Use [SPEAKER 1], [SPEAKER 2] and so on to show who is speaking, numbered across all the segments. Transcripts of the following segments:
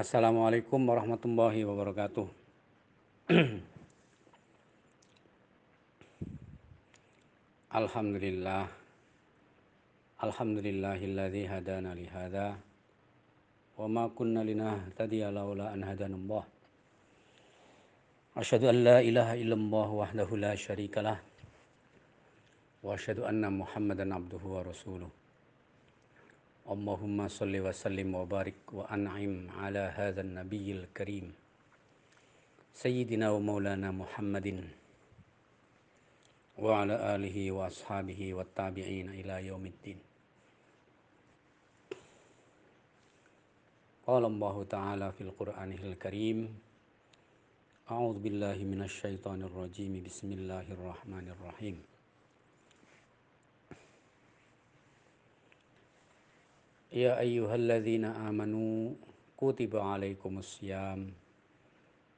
[SPEAKER 1] Assalamualaikum warahmatullahi wabarakatuh. Alhamdulillah. Alhamdulillahilladzi hadana li hadza wa ma kunna linahtadiya laula an hadanallah. Asyhadu an la ilaha illallah wahdahu la syarikalah wa asyhadu anna Muhammadan abduhu wa rasuluh. اللهم صل وسلم وبارك وأنعم على هذا النبي الكريم. سيدنا ومولانا محمد وعلى آله وأصحابه والتابعين إلى يوم الدين. قال الله تعالى في القرآن الكريم أعوذ بالله من الشيطان الرجيم. بسم الله الرحمن الرحيم. يا أيها الذين آمنوا كتب عليكم الصيام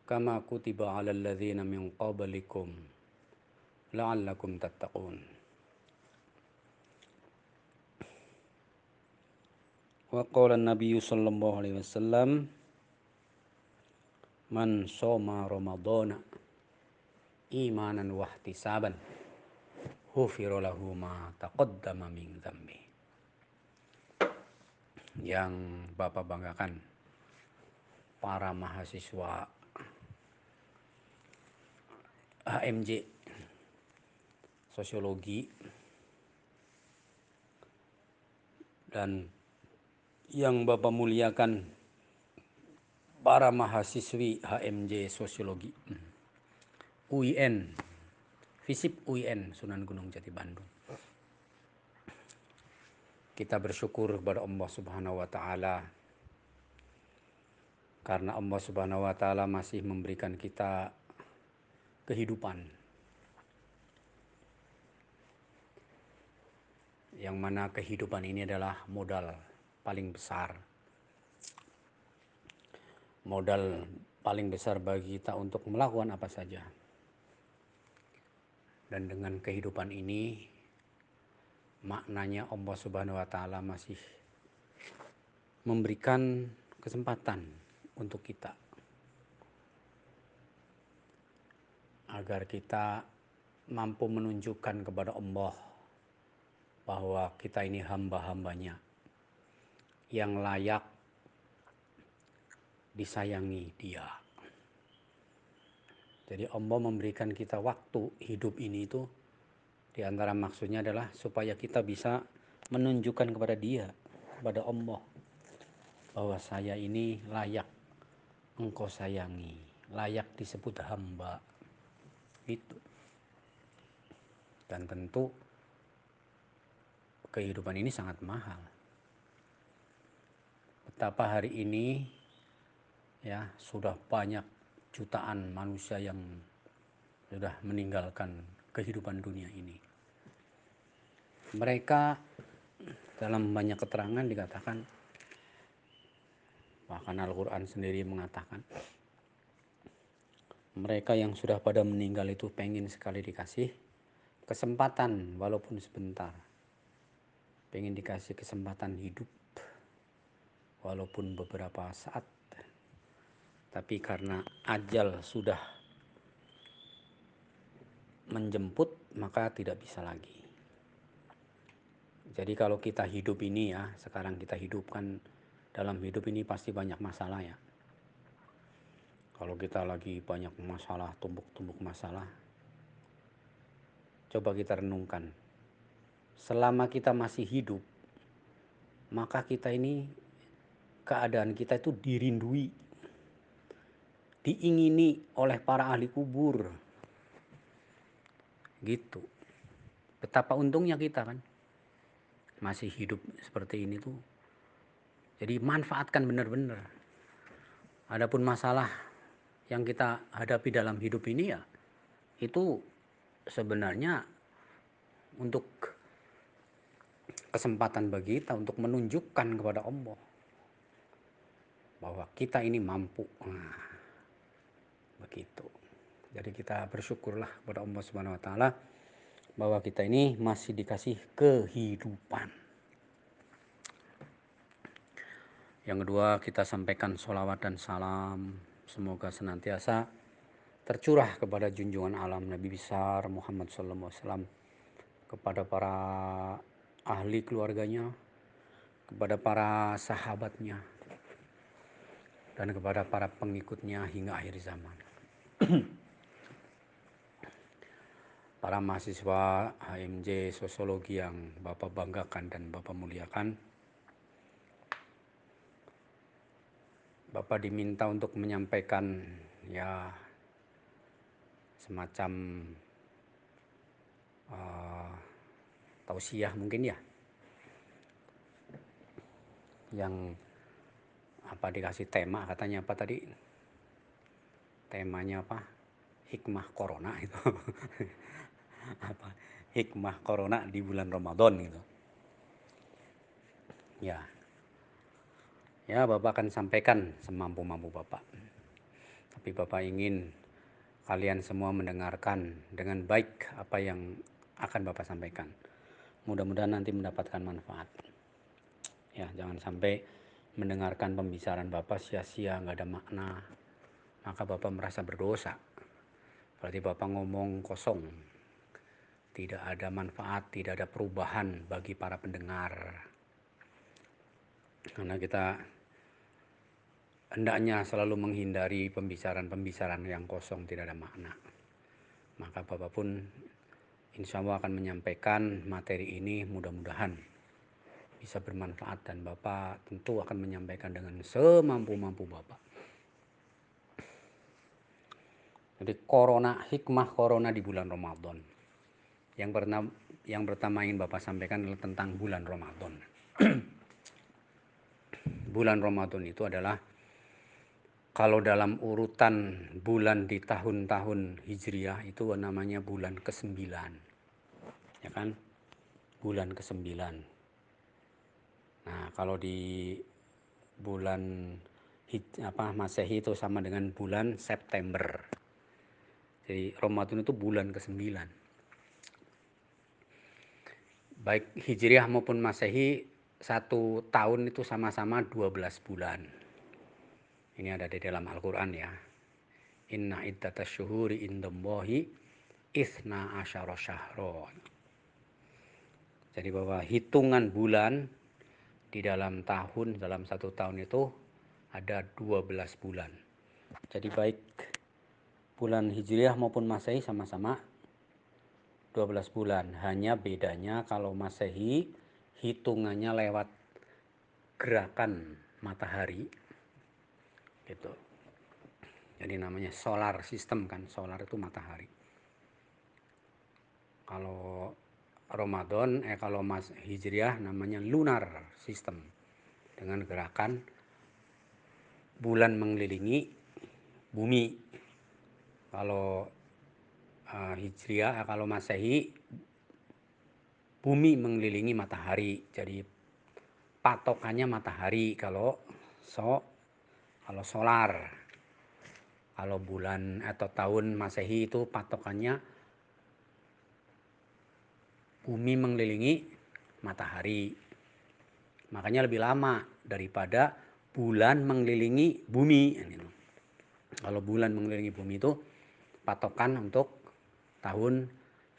[SPEAKER 1] كما كتب على الذين من قبلكم لعلكم تتقون. وقال النبي صلى الله عليه وسلم من صام رمضان إيمانا واحتسابا غفر له ما تقدم من ذنبه. Yang Bapak banggakan. Para mahasiswa HMJ sosiologi dan yang Bapak muliakan para mahasiswi HMJ sosiologi. UIN FISIP UIN Sunan Gunung Jati Bandung kita bersyukur kepada Allah Subhanahu wa taala. Karena Allah Subhanahu wa taala masih memberikan kita kehidupan. Yang mana kehidupan ini adalah modal paling besar. Modal paling besar bagi kita untuk melakukan apa saja. Dan dengan kehidupan ini maknanya Allah Subhanahu wa taala masih memberikan kesempatan untuk kita agar kita mampu menunjukkan kepada Allah bahwa kita ini hamba-hambanya yang layak disayangi dia. Jadi Allah memberikan kita waktu hidup ini itu di antara maksudnya adalah supaya kita bisa menunjukkan kepada dia, kepada Allah, bahwa saya ini layak engkau sayangi, layak disebut hamba. Itu. Dan tentu kehidupan ini sangat mahal. Betapa hari ini ya sudah banyak jutaan manusia yang sudah meninggalkan kehidupan dunia ini. Mereka dalam banyak keterangan dikatakan bahkan Al-Quran sendiri mengatakan mereka yang sudah pada meninggal itu pengen sekali dikasih kesempatan walaupun sebentar pengen dikasih kesempatan hidup walaupun beberapa saat tapi karena ajal sudah menjemput maka tidak bisa lagi. Jadi kalau kita hidup ini ya, sekarang kita hidupkan dalam hidup ini pasti banyak masalah ya. Kalau kita lagi banyak masalah, tumbuk-tumbuk masalah, coba kita renungkan. Selama kita masih hidup, maka kita ini keadaan kita itu dirindui, diingini oleh para ahli kubur, Gitu. Betapa untungnya kita kan. Masih hidup seperti ini tuh. Jadi manfaatkan benar-benar. Adapun masalah yang kita hadapi dalam hidup ini ya itu sebenarnya untuk kesempatan bagi kita untuk menunjukkan kepada Allah bahwa kita ini mampu. Nah, begitu. Jadi kita bersyukurlah kepada Allah Subhanahu wa taala bahwa kita ini masih dikasih kehidupan. Yang kedua kita sampaikan sholawat dan salam semoga senantiasa tercurah kepada junjungan alam Nabi besar Muhammad SAW kepada para ahli keluarganya, kepada para sahabatnya, dan kepada para pengikutnya hingga akhir zaman. para mahasiswa HMJ Sosiologi yang Bapak banggakan dan Bapak muliakan, Bapak diminta untuk menyampaikan ya semacam uh, tausiah mungkin ya yang apa dikasih tema katanya apa tadi? Temanya apa? Hikmah corona itu apa hikmah corona di bulan Ramadan gitu ya Ya, Bapak akan sampaikan semampu-mampu Bapak. Tapi Bapak ingin kalian semua mendengarkan dengan baik apa yang akan Bapak sampaikan. Mudah-mudahan nanti mendapatkan manfaat. Ya, jangan sampai mendengarkan pembicaraan Bapak sia-sia, nggak ada makna. Maka Bapak merasa berdosa. Berarti Bapak ngomong kosong. Tidak ada manfaat, tidak ada perubahan bagi para pendengar. Karena kita hendaknya selalu menghindari pembicaraan-pembicaraan yang kosong tidak ada makna. Maka Bapak pun insya Allah akan menyampaikan materi ini mudah-mudahan bisa bermanfaat dan Bapak tentu akan menyampaikan dengan semampu-mampu Bapak. Jadi corona, hikmah corona di bulan Ramadan. Yang pertama, yang pertama ingin Bapak sampaikan adalah tentang bulan Ramadan. bulan Ramadan itu adalah kalau dalam urutan bulan di tahun-tahun Hijriah itu namanya bulan ke-9. Ya kan? Bulan ke-9. Nah, kalau di bulan apa Masehi itu sama dengan bulan September. Jadi Ramadan itu bulan ke-9. Baik Hijriah maupun Masehi satu tahun itu sama-sama 12 bulan. Ini ada di dalam Al-Quran ya. Inna iddata syuhuri indallahi isna asyara syahron. Jadi bahwa hitungan bulan di dalam tahun, dalam satu tahun itu ada 12 bulan. Jadi baik bulan Hijriah maupun Masehi sama-sama 12 bulan. Hanya bedanya kalau Masehi hitungannya lewat gerakan matahari gitu. Jadi namanya solar system kan solar itu matahari. Kalau Ramadan eh kalau Mas Hijriah namanya lunar system. Dengan gerakan bulan mengelilingi bumi. Kalau uh, Hijriah eh, kalau Masehi bumi mengelilingi matahari. Jadi patokannya matahari kalau so kalau solar. Kalau bulan atau tahun masehi itu patokannya bumi mengelilingi matahari. Makanya lebih lama daripada bulan mengelilingi bumi kalau bulan mengelilingi bumi itu patokan untuk tahun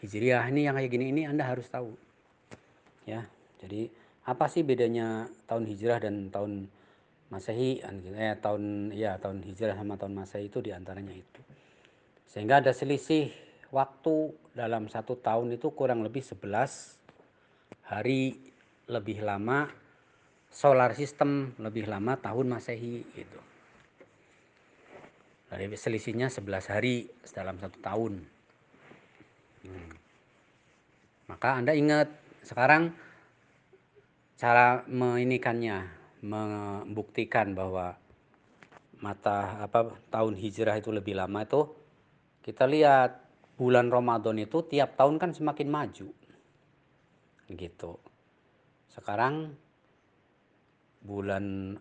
[SPEAKER 1] hijriah ini yang kayak gini ini anda harus tahu ya jadi apa sih bedanya tahun hijrah dan tahun Masehi eh tahun ya tahun Hijrah sama tahun Masehi itu di antaranya itu. Sehingga ada selisih waktu dalam satu tahun itu kurang lebih 11 hari lebih lama solar system lebih lama tahun Masehi gitu. Dari selisihnya 11 hari dalam satu tahun. Hmm. Maka Anda ingat sekarang cara meinikannya membuktikan bahwa mata apa tahun hijrah itu lebih lama itu kita lihat bulan Ramadan itu tiap tahun kan semakin maju. Gitu. Sekarang bulan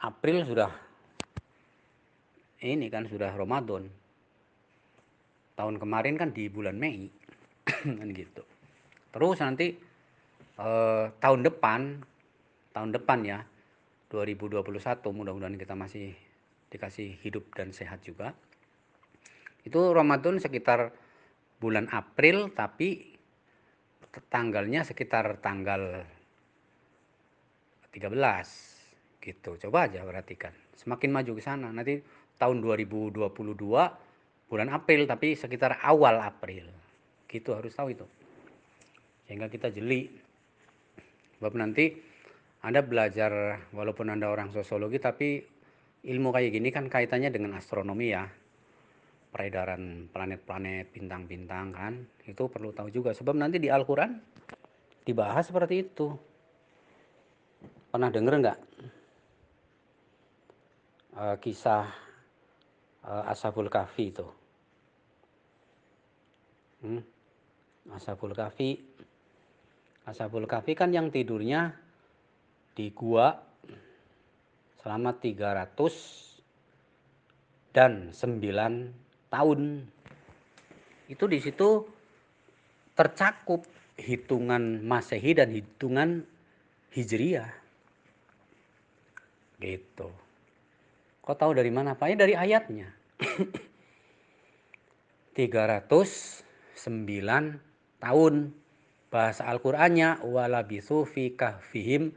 [SPEAKER 1] April sudah ini kan sudah Ramadan tahun kemarin kan di bulan Mei kan gitu. Terus nanti eh, tahun depan tahun depan ya 2021 mudah-mudahan kita masih dikasih hidup dan sehat juga. Itu Ramadan sekitar bulan April tapi tanggalnya sekitar tanggal 13 gitu. Coba aja perhatikan. Semakin maju ke sana. Nanti tahun 2022 bulan April tapi sekitar awal April. Gitu harus tahu itu. Sehingga kita jeli. Sebab nanti anda belajar walaupun anda orang sosiologi tapi ilmu kayak gini kan kaitannya dengan astronomi ya. Peredaran planet-planet bintang-bintang kan. Itu perlu tahu juga. Sebab nanti di Al-Quran dibahas seperti itu. Pernah denger nggak? E, kisah Ashabul Kahfi itu hmm? Ashabul Kahfi Ashabul Kahfi kan yang tidurnya di gua selama 300 dan 9 tahun. Itu di situ tercakup hitungan Masehi dan hitungan Hijriah. Gitu. Kau tahu dari mana? Pak? Ya dari ayatnya. 309 tahun bahasa Al-Qur'annya walabisu fi kahfihim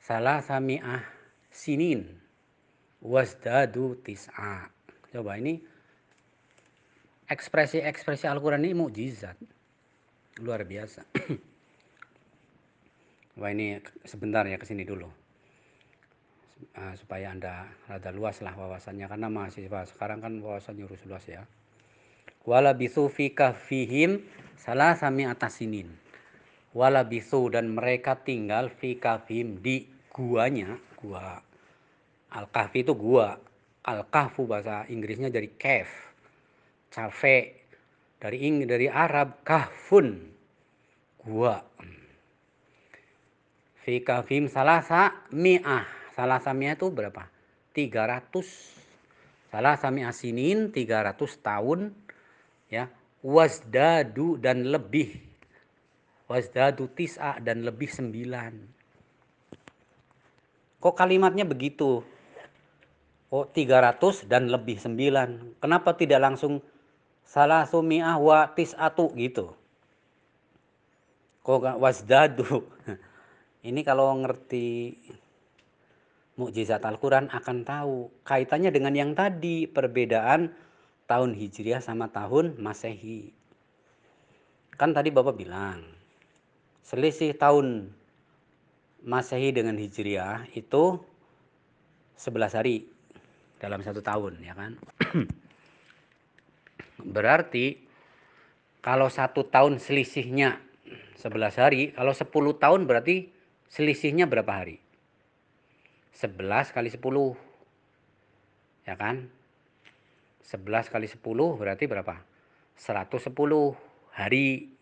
[SPEAKER 1] salah sami'ah sinin wasdadu tis'a. Coba ini ekspresi-ekspresi Al-Quran ini mukjizat. Luar biasa. Wah ini sebentar ya ke sini dulu. Uh, supaya Anda rada luas lah wawasannya karena mahasiswa sekarang kan wawasannya harus luas ya. Wala bisu fi kahfihim salah sami sinin. Wala bisu dan mereka tinggal fi kafim di guanya gua. Al kahfi itu gua. Al kahfu bahasa Inggrisnya dari cave cafe. Dari ing dari Arab kahfun gua. Fi kafim salasa mi'ah salasa mi'ah itu berapa 300 salasa mi'ah sinin 300 tahun ya wasdadu dan lebih wasdadu tis'a dan lebih sembilan. Kok kalimatnya begitu? Oh 300 dan lebih sembilan. Kenapa tidak langsung salah sumi'ah wa tis'atu gitu? Kok wasdadu? Ini kalau ngerti mukjizat Al-Quran akan tahu kaitannya dengan yang tadi perbedaan tahun Hijriah sama tahun Masehi. Kan tadi Bapak bilang selisih tahun Masehi dengan Hijriah itu 11 hari dalam satu tahun ya kan. Berarti kalau satu tahun selisihnya 11 hari, kalau 10 tahun berarti selisihnya berapa hari? 11 kali 10. Ya kan? 11 kali 10 berarti berapa? 110 hari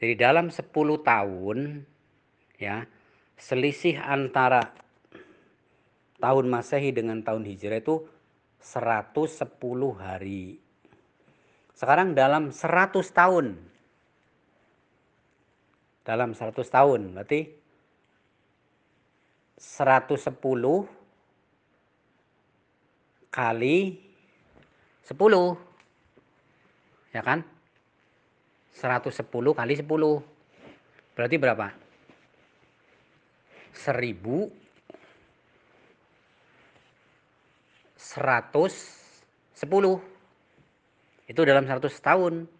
[SPEAKER 1] jadi dalam 10 tahun ya selisih antara tahun Masehi dengan tahun Hijrah itu 110 hari. Sekarang dalam 100 tahun. Dalam 100 tahun berarti 110 kali 10. Ya kan? 110 kali 10. Berarti berapa? 1000 110 itu dalam 100 tahun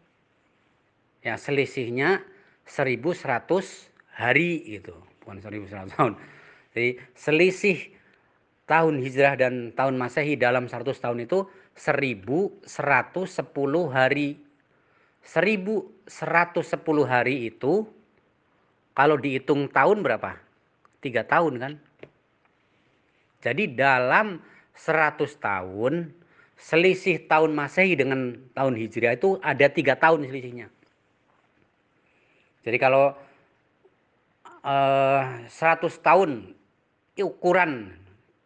[SPEAKER 1] ya selisihnya 1100 hari gitu bukan 1100 tahun jadi selisih tahun hijrah dan tahun masehi dalam 100 tahun itu 1110 hari 1110 hari itu kalau dihitung tahun berapa? Tiga tahun kan? Jadi dalam 100 tahun selisih tahun Masehi dengan tahun Hijriah itu ada tiga tahun selisihnya. Jadi kalau eh, 100 tahun ukuran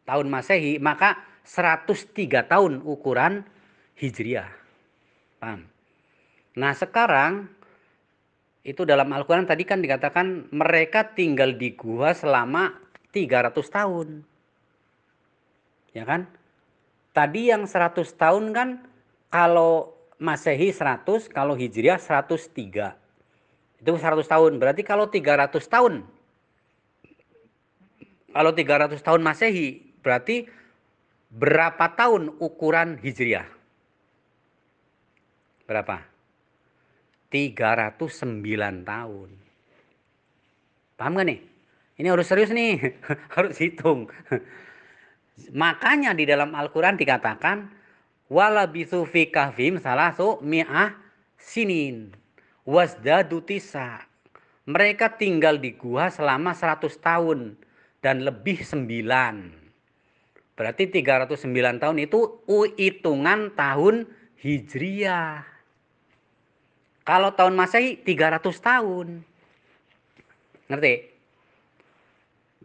[SPEAKER 1] tahun Masehi maka 103 tahun ukuran Hijriah. Paham? Nah sekarang itu dalam Al-Quran tadi kan dikatakan mereka tinggal di gua selama 300 tahun. Ya kan? Tadi yang 100 tahun kan kalau Masehi 100, kalau Hijriah 103. Itu 100 tahun. Berarti kalau 300 tahun kalau 300 tahun Masehi berarti berapa tahun ukuran Hijriah? Berapa? 309 tahun. Paham gak nih? Ini harus serius nih, harus hitung. Makanya di dalam Al-Quran dikatakan, wala fi kahfim salah su mi'ah sinin. Wasdadu tisa. Mereka tinggal di gua selama 100 tahun dan lebih 9. Berarti 309 tahun itu hitungan tahun Hijriah. Kalau tahun Masehi 300 tahun. Ngerti?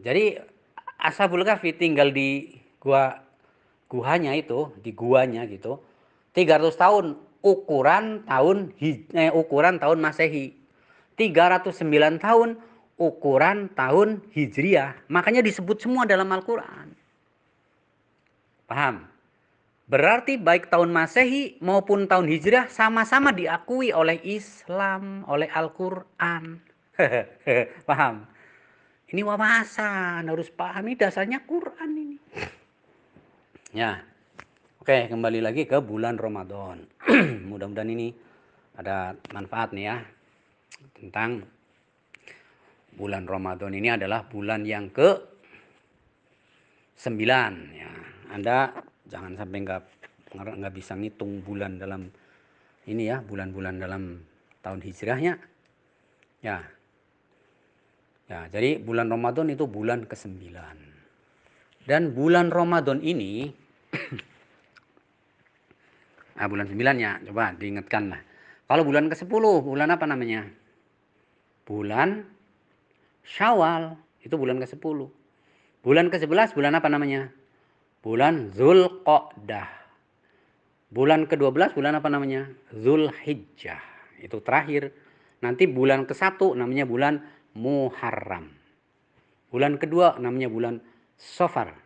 [SPEAKER 1] Jadi Ashabul Kahfi tinggal di gua guhanya itu, di guanya gitu. 300 tahun ukuran tahun eh, ukuran tahun Masehi. 309 tahun ukuran tahun Hijriah. Makanya disebut semua dalam Al-Qur'an. Paham? Berarti baik tahun Masehi maupun tahun Hijriah sama-sama diakui oleh Islam, oleh Al-Qur'an. Paham? Ini wawasan, harus paham ini dasarnya Quran ini. Ya. Oke, kembali lagi ke bulan Ramadan. Mudah-mudahan ini ada manfaat nih ya tentang bulan Ramadan ini adalah bulan yang ke 9 ya. Anda jangan sampai nggak nggak bisa ngitung bulan dalam ini ya, bulan-bulan dalam tahun hijrahnya. Ya, Ya, jadi bulan Ramadan itu bulan ke-9. Dan bulan Ramadan ini ah bulan 9 ya, coba diingatkan lah. Kalau bulan ke-10, bulan apa namanya? Bulan Syawal, itu bulan ke-10. Bulan ke-11 bulan apa namanya? Bulan Zulqa'dah. Bulan ke-12 bulan apa namanya? Zulhijjah. Itu terakhir. Nanti bulan ke-1 namanya bulan Muharram. Bulan kedua namanya bulan Sofar.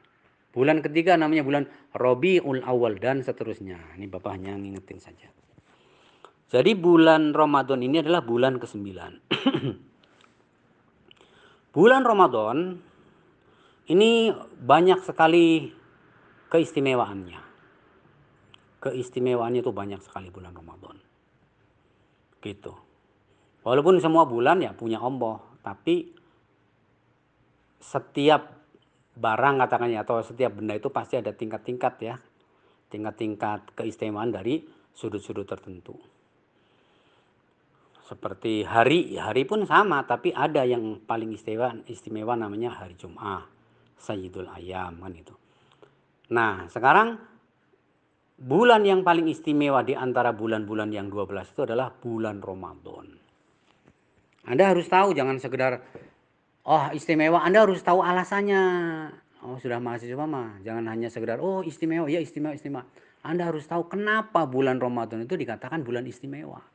[SPEAKER 1] Bulan ketiga namanya bulan Robiul Awal dan seterusnya. Ini Bapak hanya ngingetin saja. Jadi bulan Ramadan ini adalah bulan ke-9. bulan Ramadan ini banyak sekali keistimewaannya. Keistimewaannya itu banyak sekali bulan Ramadan. Gitu. Walaupun semua bulan ya punya Allah, tapi setiap barang katakannya atau setiap benda itu pasti ada tingkat-tingkat ya. Tingkat-tingkat keistimewaan dari sudut-sudut tertentu. Seperti hari, hari pun sama, tapi ada yang paling istimewa, istimewa namanya hari Jum'ah, Sayyidul Ayam kan itu. Nah, sekarang bulan yang paling istimewa di antara bulan-bulan yang 12 itu adalah bulan Ramadan. Anda harus tahu jangan sekedar oh istimewa, Anda harus tahu alasannya. Oh, sudah mahasiswa mah, jangan hanya sekedar oh istimewa, ya istimewa, istimewa. Anda harus tahu kenapa bulan Ramadan itu dikatakan bulan istimewa.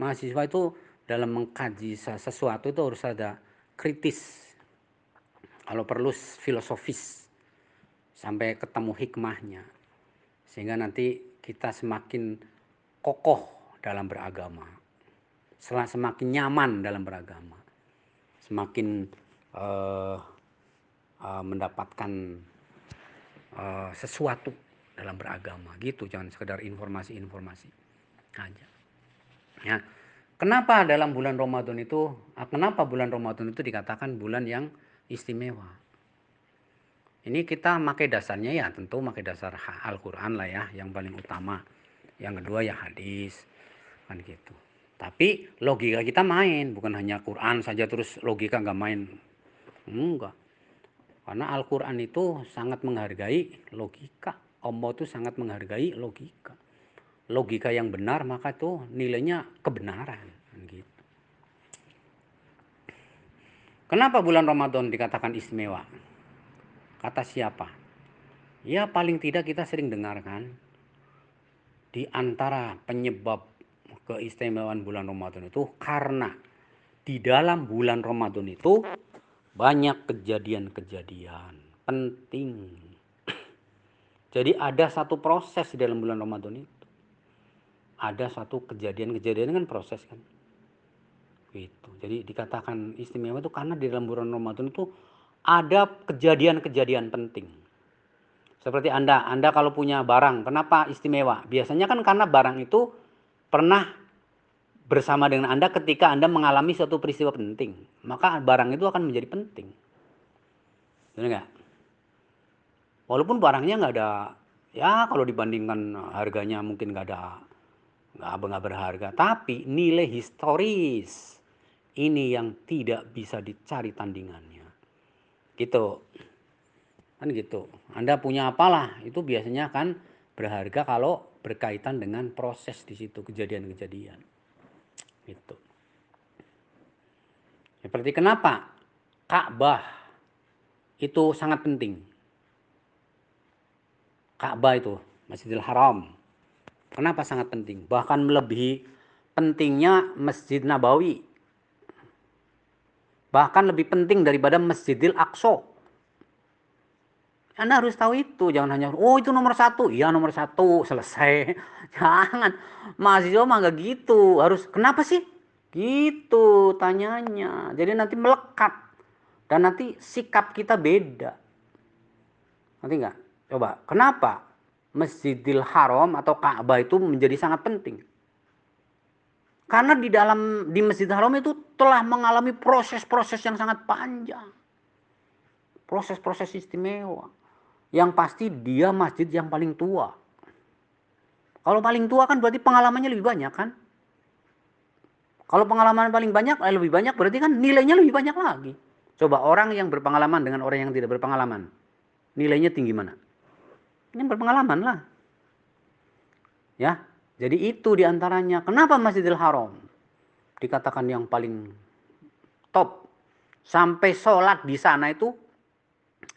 [SPEAKER 1] Mahasiswa itu dalam mengkaji sesuatu itu harus ada kritis. Kalau perlu filosofis sampai ketemu hikmahnya. Sehingga nanti kita semakin kokoh dalam beragama semakin nyaman dalam beragama, semakin uh, uh, mendapatkan uh, sesuatu dalam beragama gitu, jangan sekedar informasi-informasi aja. Ya. Kenapa dalam bulan Ramadan itu, kenapa bulan Ramadan itu dikatakan bulan yang istimewa? Ini kita pakai dasarnya ya tentu pakai dasar Al-Quran lah ya yang paling utama. Yang kedua ya hadis kan gitu. Tapi logika kita main, bukan hanya Quran saja terus logika nggak main. Enggak. Karena Al-Quran itu sangat menghargai logika. Allah itu sangat menghargai logika. Logika yang benar maka itu nilainya kebenaran. Gitu. Kenapa bulan Ramadan dikatakan istimewa? Kata siapa? Ya paling tidak kita sering dengarkan di antara penyebab keistimewaan bulan Ramadan itu karena di dalam bulan Ramadan itu banyak kejadian-kejadian penting. Jadi ada satu proses di dalam bulan Ramadan itu. Ada satu kejadian-kejadian kan proses kan. Gitu. Jadi dikatakan istimewa itu karena di dalam bulan Ramadan itu ada kejadian-kejadian penting. Seperti Anda, Anda kalau punya barang, kenapa istimewa? Biasanya kan karena barang itu pernah bersama dengan Anda ketika Anda mengalami suatu peristiwa penting. Maka barang itu akan menjadi penting. Benar nggak? Walaupun barangnya nggak ada, ya kalau dibandingkan harganya mungkin nggak ada, nggak berharga. Tapi nilai historis ini yang tidak bisa dicari tandingannya. Gitu. Kan gitu. Anda punya apalah, itu biasanya kan berharga kalau berkaitan dengan proses di situ, kejadian-kejadian. Gitu. Seperti kenapa Ka'bah itu sangat penting. Ka'bah itu, Masjidil Haram. Kenapa sangat penting? Bahkan melebihi pentingnya Masjid Nabawi. Bahkan lebih penting daripada Masjidil Aqsa. Anda harus tahu itu, jangan hanya oh itu nomor satu, iya nomor satu, selesai. Jangan, mahasiswa mah gak gitu, harus kenapa sih? Gitu tanyanya. Jadi nanti melekat dan nanti sikap kita beda. Nanti nggak? Coba, kenapa Masjidil Haram atau Ka'bah itu menjadi sangat penting? Karena di dalam di Masjidil Haram itu telah mengalami proses-proses yang sangat panjang. Proses-proses istimewa. Yang pasti dia masjid yang paling tua. Kalau paling tua kan berarti pengalamannya lebih banyak kan? Kalau pengalaman paling banyak, eh, lebih banyak berarti kan nilainya lebih banyak lagi. Coba orang yang berpengalaman dengan orang yang tidak berpengalaman. Nilainya tinggi mana? Ini berpengalaman lah. Ya, jadi itu di antaranya. Kenapa Masjidil Haram dikatakan yang paling top? Sampai sholat di sana itu,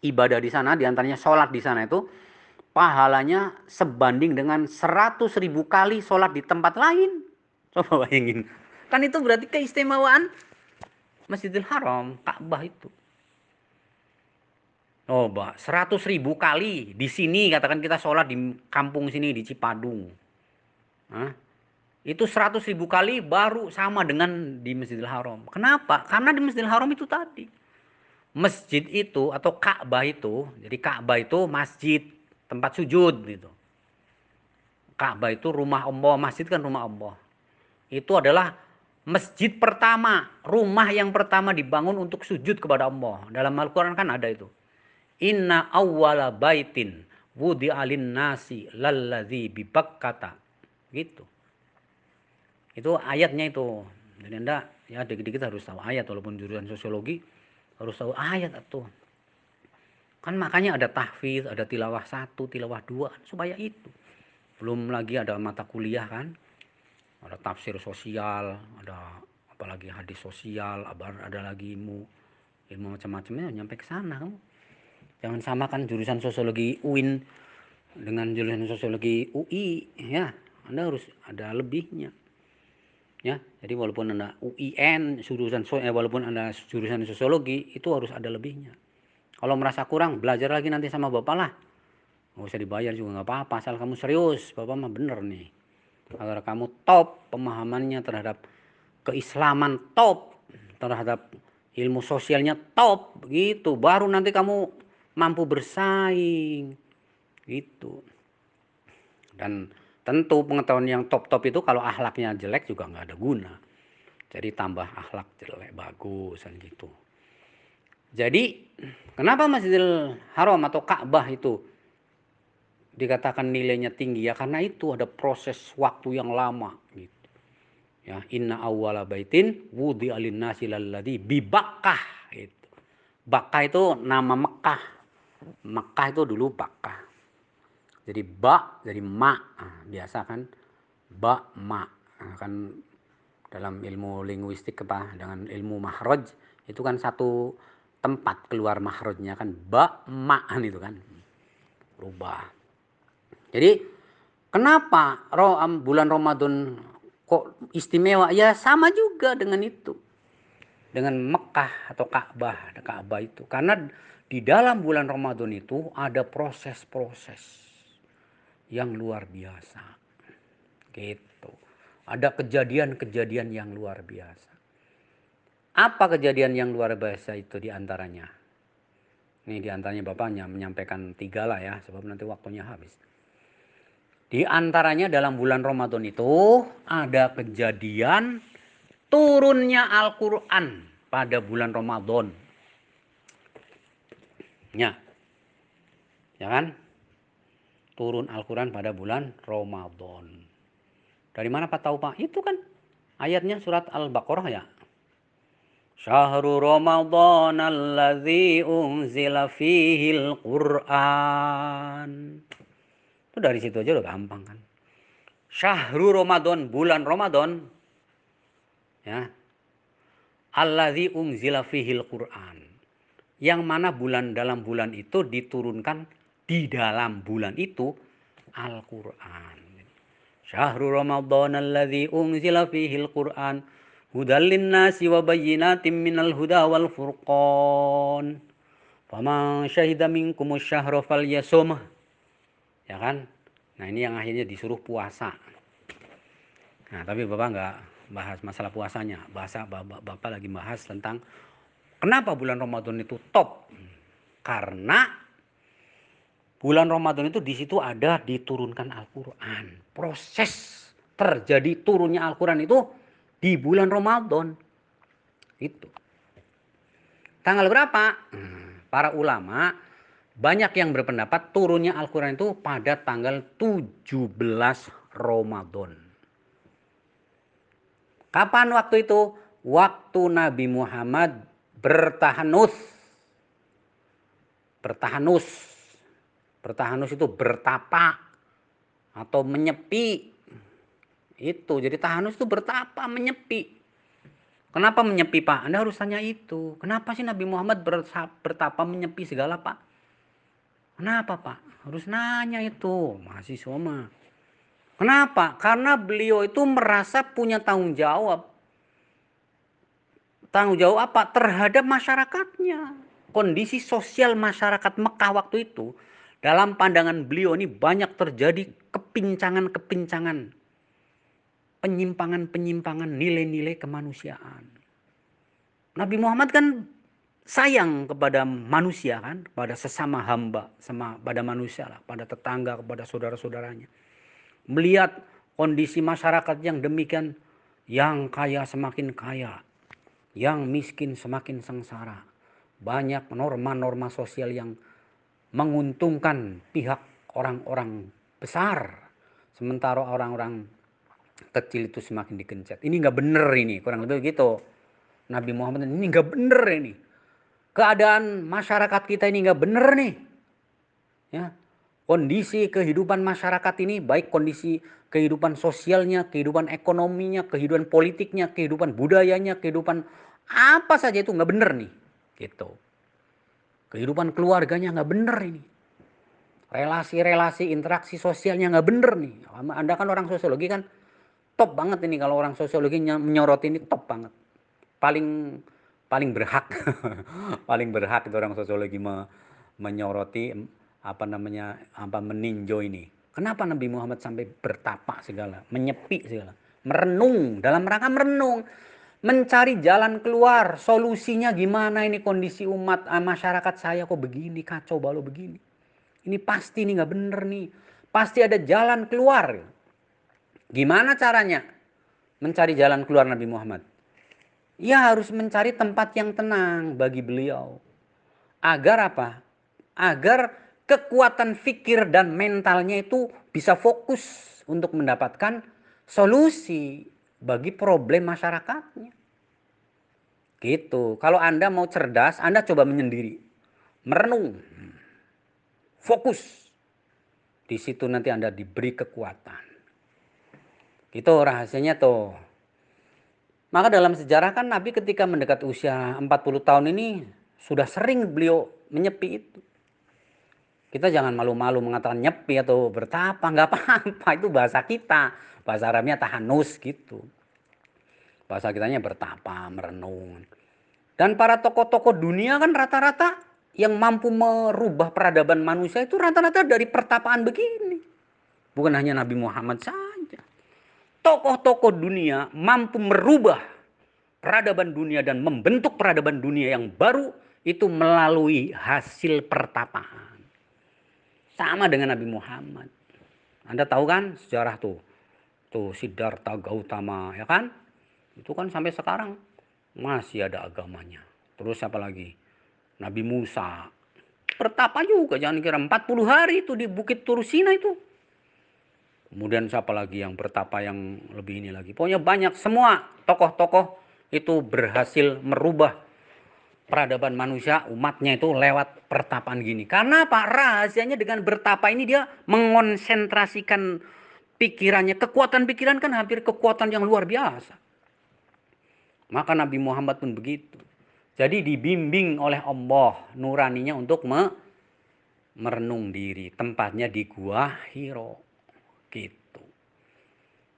[SPEAKER 1] ibadah di sana, di antaranya sholat di sana itu, pahalanya sebanding dengan 100 ribu kali sholat di tempat lain. Coba bayangin. Kan itu berarti keistimewaan Masjidil Haram, Ka'bah itu. Oh, Mbak, 100 ribu kali di sini katakan kita sholat di kampung sini di Cipadung. Hah? Itu 100 ribu kali baru sama dengan di Masjidil Haram. Kenapa? Karena di Masjidil Haram itu tadi. Masjid itu atau Ka'bah itu, jadi Ka'bah itu masjid, tempat sujud gitu. Ka'bah itu rumah Allah, masjid kan rumah Allah. Itu adalah masjid pertama, rumah yang pertama dibangun untuk sujud kepada Allah. Dalam Al-Quran kan ada itu. Inna awwala baitin wudi alin nasi lalladzi bibakkata. Gitu. Itu ayatnya itu. Jadi Anda ya dikit-dikit harus tahu ayat walaupun jurusan sosiologi harus tahu ayat itu. Kan makanya ada tahfiz, ada tilawah satu, tilawah dua kan supaya itu. Belum lagi ada mata kuliah kan ada tafsir sosial ada apalagi hadis sosial ada lagi ilmu ilmu macam-macamnya nyampe ke sana kamu jangan samakan jurusan sosiologi UIN dengan jurusan sosiologi UI ya. Anda harus ada lebihnya ya. Jadi walaupun anda UIN jurusan eh, walaupun anda jurusan sosiologi itu harus ada lebihnya. Kalau merasa kurang belajar lagi nanti sama bapak lah. Nggak usah dibayar juga nggak apa-apa asal kamu serius. Bapak mah bener nih. Agar kamu top pemahamannya terhadap keislaman top terhadap ilmu sosialnya top. Gitu baru nanti kamu mampu bersaing gitu dan tentu pengetahuan yang top-top itu kalau akhlaknya jelek juga nggak ada guna jadi tambah akhlak jelek bagus dan gitu jadi kenapa Masjidil Haram atau Ka'bah itu dikatakan nilainya tinggi ya karena itu ada proses waktu yang lama gitu. Ya, inna awwala baitin wudi alin nasi lalladhi bi Bakkah itu. Bakkah itu nama Mekah. Mekah itu dulu Bakkah. Jadi ba jadi ma nah, biasa kan ba ma nah, kan dalam ilmu linguistik apa dengan ilmu mahraj itu kan satu tempat keluar mahrajnya kan ba ma itu kan rubah jadi kenapa bulan Ramadan kok istimewa? Ya sama juga dengan itu. Dengan Mekah atau Ka'bah, Ka'bah itu. Karena di dalam bulan Ramadan itu ada proses-proses. yang luar biasa. Gitu. Ada kejadian-kejadian yang luar biasa. Apa kejadian yang luar biasa itu di antaranya? Ini di antaranya Bapaknya menyampaikan tiga lah ya, sebab nanti waktunya habis. Di antaranya dalam bulan Ramadan itu ada kejadian turunnya Al-Quran pada bulan Ramadan. Ya. Ya kan? Turun Al-Quran pada bulan Ramadan. Dari mana Pak tahu Pak? Itu kan ayatnya surat Al-Baqarah ya. Syahrul Ramadan alladzi unzila fihil Qur'an. Itu dari situ aja udah gampang kan. Syahrul Ramadan, bulan Ramadan. Ya. Alladzi unzila fihil Qur'an. Yang mana bulan dalam bulan itu diturunkan di dalam bulan itu Al-Qur'an. Syahrul Ramadan alladzi unzila fihil Qur'an hudal linnasi wa bayyinatin minal huda wal furqan. Faman syahida minkum syahra falyasum. Ya kan? Nah, ini yang akhirnya disuruh puasa. Nah, tapi Bapak nggak bahas masalah puasanya. Bahasa Bapak, Bapak lagi bahas tentang kenapa bulan Ramadan itu top. Karena bulan Ramadan itu di situ ada diturunkan Al-Qur'an. Proses terjadi turunnya Al-Qur'an itu di bulan Ramadan. Itu. Tanggal berapa? Hmm, para ulama banyak yang berpendapat turunnya Al-Quran itu pada tanggal 17 Ramadan. Kapan waktu itu? Waktu Nabi Muhammad bertahanus. Bertahanus. Bertahanus itu bertapa atau menyepi itu. Jadi tahanus itu bertapa, menyepi. Kenapa menyepi Pak? Anda harus tanya itu. Kenapa sih Nabi Muhammad bertapa menyepi segala Pak? Kenapa Pak? Harus nanya itu. Mahasiswa mah. Kenapa? Karena beliau itu merasa punya tanggung jawab. Tanggung jawab apa? Terhadap masyarakatnya. Kondisi sosial masyarakat Mekah waktu itu. Dalam pandangan beliau ini banyak terjadi kepincangan-kepincangan penyimpangan-penyimpangan nilai-nilai kemanusiaan. Nabi Muhammad kan sayang kepada manusia kan, pada sesama hamba, sama pada manusia lah, pada tetangga, kepada saudara-saudaranya. Melihat kondisi masyarakat yang demikian, yang kaya semakin kaya, yang miskin semakin sengsara. Banyak norma-norma sosial yang menguntungkan pihak orang-orang besar, sementara orang-orang kecil itu semakin dikencet. Ini nggak bener ini, kurang lebih begitu. Nabi Muhammad ini nggak bener ini. Keadaan masyarakat kita ini nggak bener nih. Ya, kondisi kehidupan masyarakat ini baik kondisi kehidupan sosialnya, kehidupan ekonominya, kehidupan politiknya, kehidupan budayanya, kehidupan apa saja itu nggak bener nih, gitu. Kehidupan keluarganya nggak bener ini. Relasi-relasi, interaksi sosialnya nggak bener nih. Anda kan orang sosiologi kan, top banget ini kalau orang sosiologi menyorot ini top banget. Paling paling berhak paling berhak itu orang sosiologi me, menyoroti apa namanya apa meninjau ini. Kenapa Nabi Muhammad sampai bertapa segala, menyepi segala, merenung dalam rangka merenung, mencari jalan keluar, solusinya gimana ini kondisi umat ah, masyarakat saya kok begini kacau balau begini. Ini pasti ini nggak bener nih, pasti ada jalan keluar. Gimana caranya mencari jalan keluar Nabi Muhammad? Ia harus mencari tempat yang tenang bagi beliau. Agar apa? Agar kekuatan fikir dan mentalnya itu bisa fokus untuk mendapatkan solusi bagi problem masyarakatnya. Gitu. Kalau Anda mau cerdas, Anda coba menyendiri. Merenung. Fokus. Di situ nanti Anda diberi kekuatan. Itu rahasianya tuh. Maka dalam sejarah kan Nabi ketika mendekat usia 40 tahun ini sudah sering beliau menyepi itu. Kita jangan malu-malu mengatakan nyepi atau bertapa, nggak apa-apa. Itu bahasa kita. Bahasa Arabnya tahanus gitu. Bahasa kitanya bertapa, merenung. Dan para tokoh-tokoh dunia kan rata-rata yang mampu merubah peradaban manusia itu rata-rata dari pertapaan begini. Bukan hanya Nabi Muhammad saja. Tokoh-tokoh dunia mampu merubah peradaban dunia dan membentuk peradaban dunia yang baru itu melalui hasil pertapaan. Sama dengan Nabi Muhammad. Anda tahu kan sejarah tuh. Tuh Siddhartha Gautama ya kan? Itu kan sampai sekarang masih ada agamanya. Terus apa lagi? Nabi Musa. Pertapa juga jangan kira 40 hari itu di Bukit Turusina itu. Kemudian siapa lagi yang bertapa yang lebih ini lagi. Pokoknya banyak semua tokoh-tokoh itu berhasil merubah peradaban manusia umatnya itu lewat pertapaan gini. Karena apa? Rahasianya dengan bertapa ini dia mengonsentrasikan pikirannya. Kekuatan pikiran kan hampir kekuatan yang luar biasa. Maka Nabi Muhammad pun begitu. Jadi dibimbing oleh Allah nuraninya untuk me merenung diri. Tempatnya di Gua Hiro. Gitu.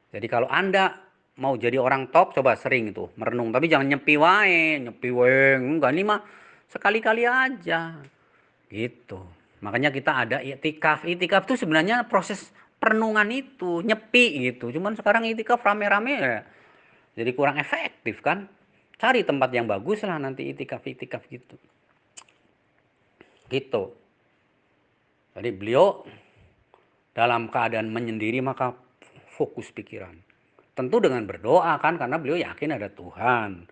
[SPEAKER 1] Jadi kalau Anda mau jadi orang top coba sering itu merenung tapi jangan nyepi wae, nyepi wae enggak ini mah sekali-kali aja. Gitu. Makanya kita ada itikaf. Itikaf itu sebenarnya proses perenungan itu, nyepi gitu. Cuman sekarang itikaf rame-rame ya. Jadi kurang efektif kan? Cari tempat yang bagus lah nanti itikaf-itikaf gitu. Gitu. Jadi beliau dalam keadaan menyendiri maka fokus pikiran. Tentu dengan berdoa kan karena beliau yakin ada Tuhan.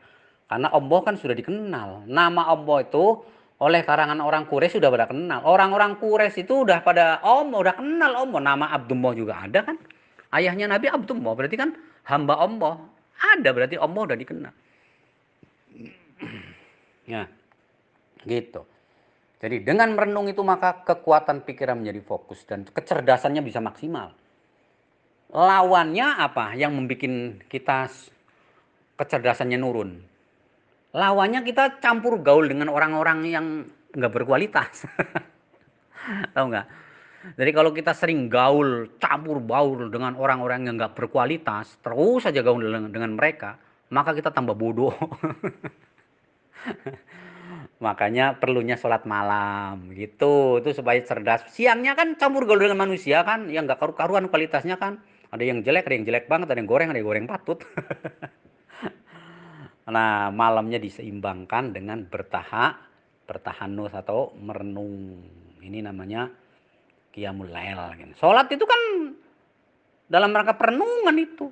[SPEAKER 1] Karena Allah kan sudah dikenal. Nama Allah itu oleh karangan orang Quraisy sudah pada kenal. Orang-orang Quraisy itu udah pada Allah, udah kenal Allah. Nama Abdullah juga ada kan. Ayahnya Nabi Abdullah berarti kan hamba Allah. Ada berarti Allah udah dikenal. ya. Gitu. Jadi dengan merenung itu maka kekuatan pikiran menjadi fokus dan kecerdasannya bisa maksimal. Lawannya apa yang membuat kita kecerdasannya nurun? Lawannya kita campur gaul dengan orang-orang yang nggak berkualitas. Tahu nggak? Jadi kalau kita sering gaul, campur baur dengan orang-orang yang nggak berkualitas, terus saja gaul dengan, mereka, maka kita tambah bodoh. Makanya perlunya sholat malam gitu. Itu supaya cerdas. Siangnya kan campur gaul dengan manusia kan. Yang nggak karu-karuan kualitasnya kan. Ada yang jelek, ada yang jelek banget, ada yang goreng, ada yang goreng patut. nah malamnya diseimbangkan dengan bertahap, bertahanus atau merenung. Ini namanya qiyamul lail. Sholat itu kan dalam rangka perenungan itu.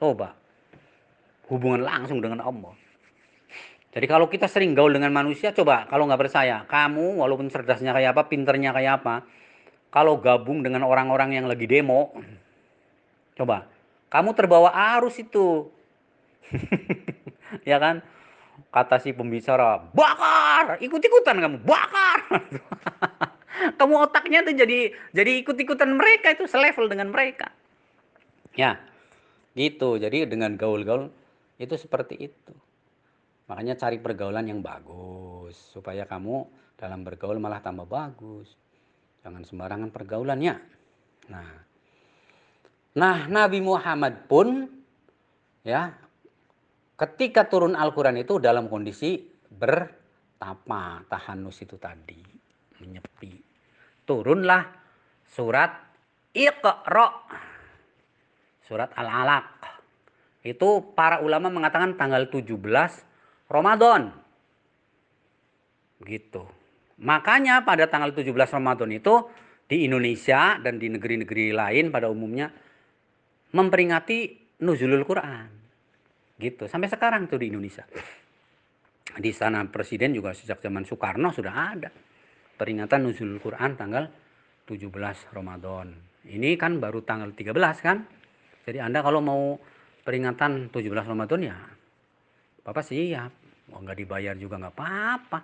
[SPEAKER 1] Coba. Hubungan langsung dengan Allah. Jadi kalau kita sering gaul dengan manusia, coba kalau nggak percaya, kamu walaupun cerdasnya kayak apa, pinternya kayak apa, kalau gabung dengan orang-orang yang lagi demo, coba, kamu terbawa arus itu. ya kan? Kata si pembicara, bakar, ikut-ikutan kamu, bakar. kamu otaknya tuh jadi jadi ikut-ikutan mereka itu selevel dengan mereka. Ya, gitu. Jadi dengan gaul-gaul itu seperti itu. Makanya cari pergaulan yang bagus supaya kamu dalam bergaul malah tambah bagus. Jangan sembarangan pergaulannya. Nah, nah Nabi Muhammad pun ya ketika turun Al-Quran itu dalam kondisi bertapa, tahanus itu tadi, menyepi. Turunlah surat Iqra. Surat Al-Alaq. Itu para ulama mengatakan tanggal 17 Ramadan. Gitu. Makanya pada tanggal 17 Ramadan itu di Indonesia dan di negeri-negeri lain pada umumnya memperingati nuzulul Quran. Gitu. Sampai sekarang tuh di Indonesia. Di sana presiden juga sejak zaman Soekarno sudah ada peringatan nuzulul Quran tanggal 17 Ramadan. Ini kan baru tanggal 13 kan? Jadi Anda kalau mau peringatan 17 Ramadan ya Bapak siap. Mau nggak dibayar juga nggak apa-apa.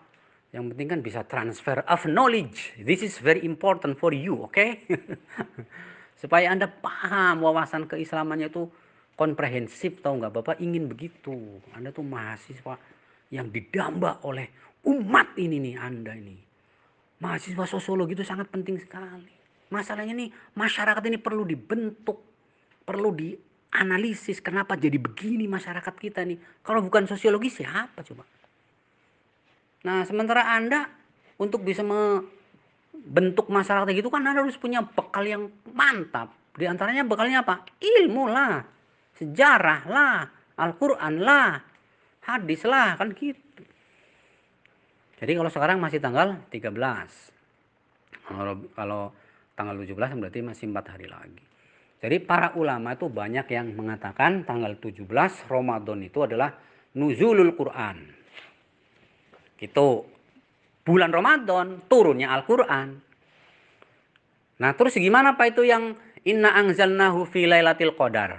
[SPEAKER 1] Yang penting kan bisa transfer of knowledge. This is very important for you, oke? Okay? Supaya Anda paham wawasan keislamannya itu komprehensif, tahu nggak? Bapak ingin begitu. Anda tuh mahasiswa yang didamba oleh umat ini nih Anda ini. Mahasiswa sosiologi itu sangat penting sekali. Masalahnya nih masyarakat ini perlu dibentuk, perlu di analisis kenapa jadi begini masyarakat kita nih. Kalau bukan sosiologi siapa coba? Nah, sementara Anda untuk bisa membentuk masyarakat gitu kan Anda harus punya bekal yang mantap, Di antaranya bekalnya apa? Ilmu lah, sejarah lah, Al-Quran lah, hadis lah, kan gitu. Jadi kalau sekarang masih tanggal 13. Kalau, kalau tanggal 17 berarti masih empat hari lagi. Jadi para ulama itu banyak yang mengatakan tanggal 17 Ramadan itu adalah nuzulul Quran. Itu bulan Ramadan turunnya Al-Quran. Nah terus gimana Pak itu yang inna angzalnahu fi lailatul qadar.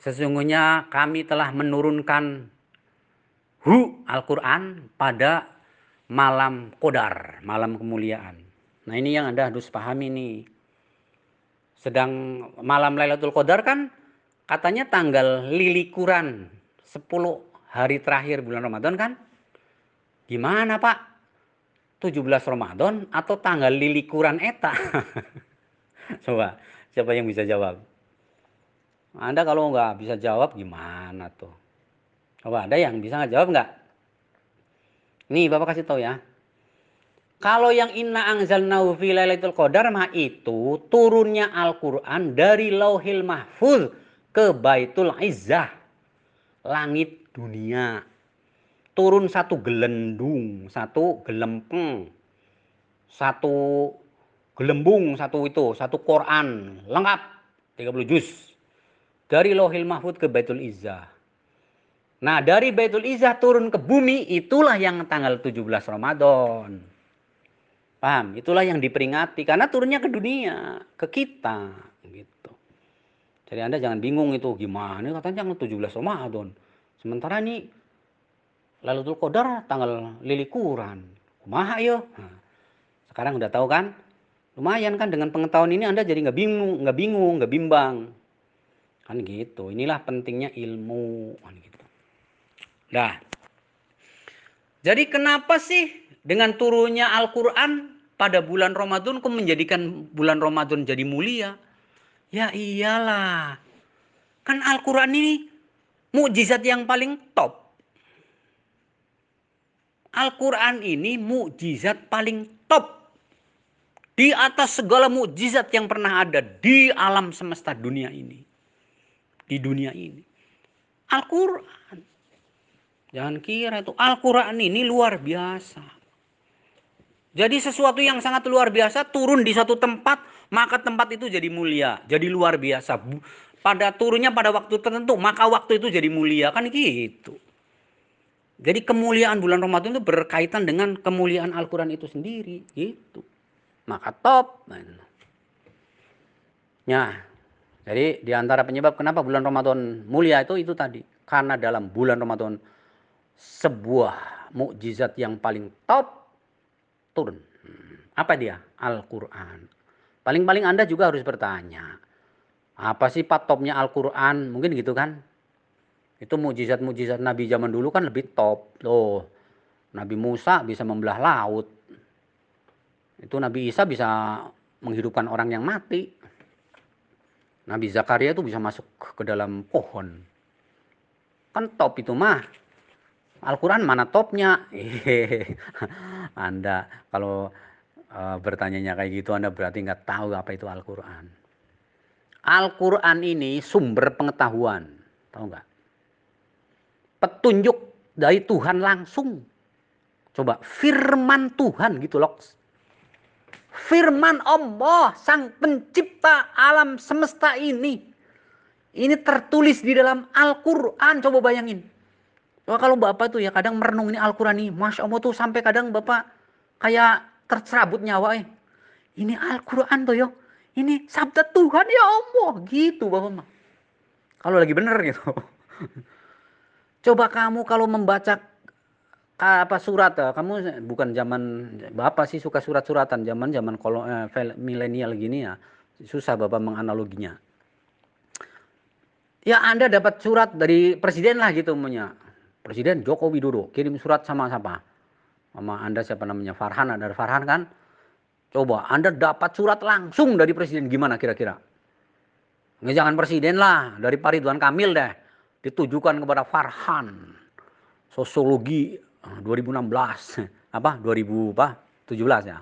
[SPEAKER 1] Sesungguhnya kami telah menurunkan hu Al-Quran pada malam kodar, malam kemuliaan. Nah ini yang Anda harus pahami nih. Sedang malam Lailatul Qadar kan katanya tanggal lilikuran 10 hari terakhir bulan Ramadan kan? Gimana Pak? 17 Ramadan atau tanggal lilikuran eta? Coba, siapa yang bisa jawab? Anda kalau nggak bisa jawab gimana tuh? Coba ada yang bisa nggak jawab nggak? Nih Bapak kasih tahu ya. Kalau yang inna anzalnahu fi lailatul qadar mah itu turunnya Al-Qur'an dari Lauhil Mahfuz ke Baitul Izzah. Langit dunia. Turun satu gelendung, satu gelempeng, satu gelembung, satu itu, satu Quran lengkap 30 juz. Dari Lauhil Mahfuz ke Baitul Izzah. Nah, dari Baitul Izzah turun ke bumi itulah yang tanggal 17 Ramadan. Paham? Itulah yang diperingati karena turunnya ke dunia, ke kita gitu. Jadi Anda jangan bingung itu gimana katanya tanggal 17 Ramadan. Sementara ini Lailatul Qadar tanggal lilikuran. Kumaha yo? Nah, sekarang udah tahu kan? Lumayan kan dengan pengetahuan ini Anda jadi nggak bingung, nggak bingung, nggak bimbang. Kan gitu. Inilah pentingnya ilmu kan gitu. Nah. Jadi kenapa sih dengan turunnya Al-Qur'an pada bulan Ramadan kok menjadikan bulan Ramadan jadi mulia? Ya iyalah. Kan Al-Quran ini mukjizat yang paling top. Al-Quran ini mukjizat paling top. Di atas segala mukjizat yang pernah ada di alam semesta dunia ini. Di dunia ini. Al-Quran. Jangan kira itu. Al-Quran ini luar biasa. Jadi sesuatu yang sangat luar biasa turun di satu tempat, maka tempat itu jadi mulia, jadi luar biasa. Pada turunnya pada waktu tertentu, maka waktu itu jadi mulia, kan gitu. Jadi kemuliaan bulan Ramadan itu berkaitan dengan kemuliaan Al-Quran itu sendiri, gitu. Maka top. Nah, jadi di antara penyebab kenapa bulan Ramadan mulia itu itu tadi. Karena dalam bulan Ramadan sebuah mukjizat yang paling top turun. Apa dia? Al-Quran. Paling-paling Anda juga harus bertanya. Apa sih patopnya Al-Quran? Mungkin gitu kan? Itu mujizat-mujizat Nabi zaman dulu kan lebih top. Loh, Nabi Musa bisa membelah laut. Itu Nabi Isa bisa menghidupkan orang yang mati. Nabi Zakaria itu bisa masuk ke dalam pohon. Kan top itu mah. Al-Quran mana topnya? anda kalau uh, bertanyanya kayak gitu Anda berarti nggak tahu apa itu Al-Quran. Al-Quran ini sumber pengetahuan. Tahu nggak? Petunjuk dari Tuhan langsung. Coba firman Tuhan gitu loh. Firman Allah sang pencipta alam semesta ini. Ini tertulis di dalam Al-Quran. Coba bayangin. Wah, kalau Bapak tuh ya kadang merenung ini Al-Quran nih. Masya Allah tuh sampai kadang Bapak kayak tercerabut nyawa eh. Ini Al-Quran tuh yo. Ini sabda Tuhan ya Allah. Gitu Bapak. Kalau lagi bener gitu. Coba kamu kalau membaca apa surat ya, kamu bukan zaman bapak sih suka surat-suratan zaman zaman kalau eh, milenial gini ya susah bapak menganaloginya ya anda dapat surat dari presiden lah gitu punya Presiden Joko Widodo kirim surat sama siapa? Sama Anda siapa namanya? Farhan, ada Farhan kan? Coba Anda dapat surat langsung dari Presiden gimana kira-kira? Nggak jangan Presiden lah, dari Pak Ridwan Kamil deh. Ditujukan kepada Farhan. Sosiologi 2016. Eh, apa? 2017 ya.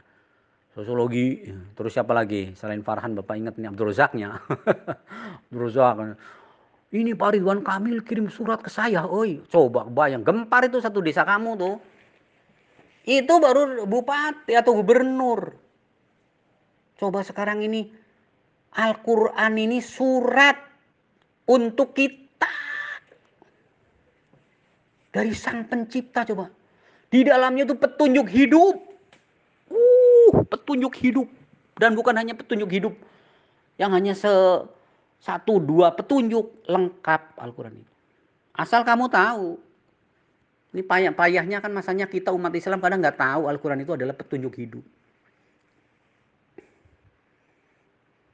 [SPEAKER 1] sosiologi. Terus siapa lagi? Selain Farhan, Bapak ingat nih Abdul Razaknya. Abdul Razak. Ini Pak Ridwan Kamil kirim surat ke saya. Oi, coba bayang. Gempar itu satu desa kamu tuh. Itu baru bupati atau gubernur. Coba sekarang ini Al-Quran ini surat untuk kita. Dari sang pencipta coba. Di dalamnya itu petunjuk hidup. Uh, petunjuk hidup. Dan bukan hanya petunjuk hidup. Yang hanya se satu dua petunjuk lengkap Al-Quran itu. Asal kamu tahu. Ini payah-payahnya kan masanya kita umat Islam kadang nggak tahu Al-Quran itu adalah petunjuk hidup.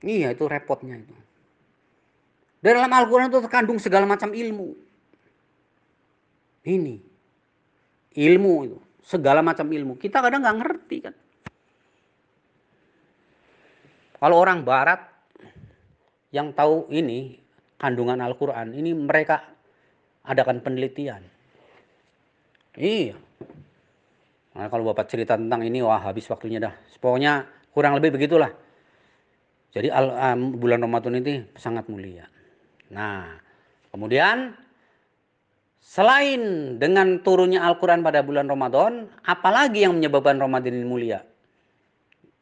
[SPEAKER 1] Iya itu repotnya itu. Dalam Al-Quran itu terkandung segala macam ilmu. Ini. Ilmu itu. Segala macam ilmu. Kita kadang nggak ngerti kan. Kalau orang barat yang tahu ini kandungan Al-Quran ini mereka adakan penelitian. Iya. Nah, kalau Bapak cerita tentang ini, wah habis waktunya dah. Pokoknya kurang lebih begitulah. Jadi al, bulan Ramadan ini sangat mulia. Nah, kemudian selain dengan turunnya Al-Quran pada bulan Ramadan, apalagi yang menyebabkan Ramadan ini mulia?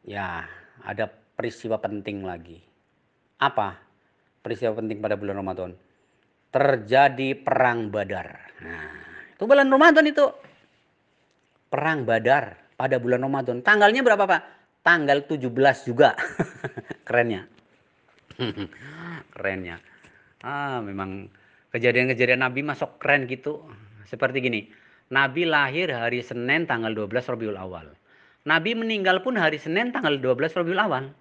[SPEAKER 1] Ya, ada peristiwa penting lagi. Apa peristiwa penting pada bulan Ramadan? Terjadi perang Badar. Nah, itu bulan Ramadan itu. Perang Badar pada bulan Ramadan. Tanggalnya berapa, Pak? Tanggal 17 juga. Kerennya. Kerennya. Ah, memang kejadian-kejadian Nabi masuk keren gitu. Seperti gini. Nabi lahir hari Senin tanggal 12 Rabiul Awal. Nabi meninggal pun hari Senin tanggal 12 Rabiul Awal.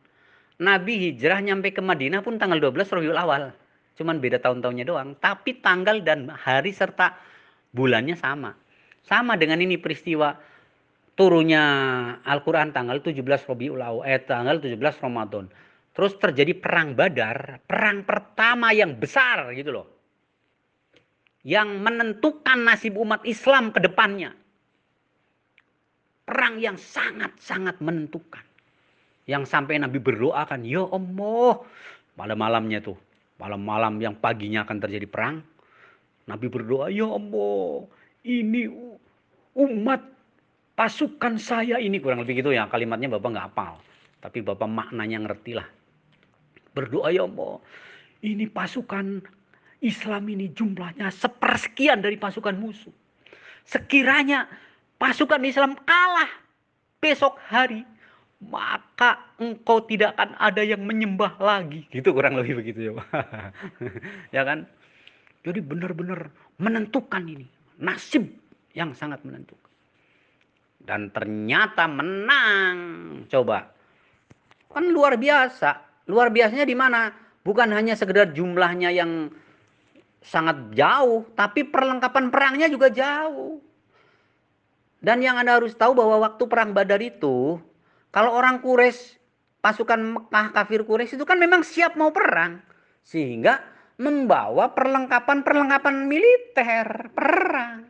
[SPEAKER 1] Nabi hijrah nyampe ke Madinah pun tanggal 12 Rabiul Awal. Cuman beda tahun-tahunnya doang. Tapi tanggal dan hari serta bulannya sama. Sama dengan ini peristiwa turunnya Al-Quran tanggal 17 Rabiul Awal, eh, tanggal 17 Ramadan. Terus terjadi perang Badar, perang pertama yang besar gitu loh. Yang menentukan nasib umat Islam ke depannya. Perang yang sangat-sangat menentukan. Yang sampai Nabi berdoa kan, ya Allah, pada malamnya tuh, malam-malam yang paginya akan terjadi perang, Nabi berdoa, ya Allah, ini umat pasukan saya ini kurang lebih gitu ya kalimatnya Bapak nggak hafal, tapi Bapak maknanya ngerti lah. Berdoa ya Allah, ini pasukan Islam ini jumlahnya sepersekian dari pasukan musuh. Sekiranya pasukan Islam kalah besok hari, maka engkau tidak akan ada yang menyembah lagi. Gitu kurang lebih begitu ya ya kan? Jadi benar-benar menentukan ini. Nasib yang sangat menentukan. Dan ternyata menang. Coba. Kan luar biasa. Luar biasanya di mana? Bukan hanya sekedar jumlahnya yang sangat jauh, tapi perlengkapan perangnya juga jauh. Dan yang Anda harus tahu bahwa waktu perang Badar itu kalau orang Quraisy, pasukan Mekah kafir Quraisy itu kan memang siap mau perang. Sehingga membawa perlengkapan-perlengkapan militer, perang.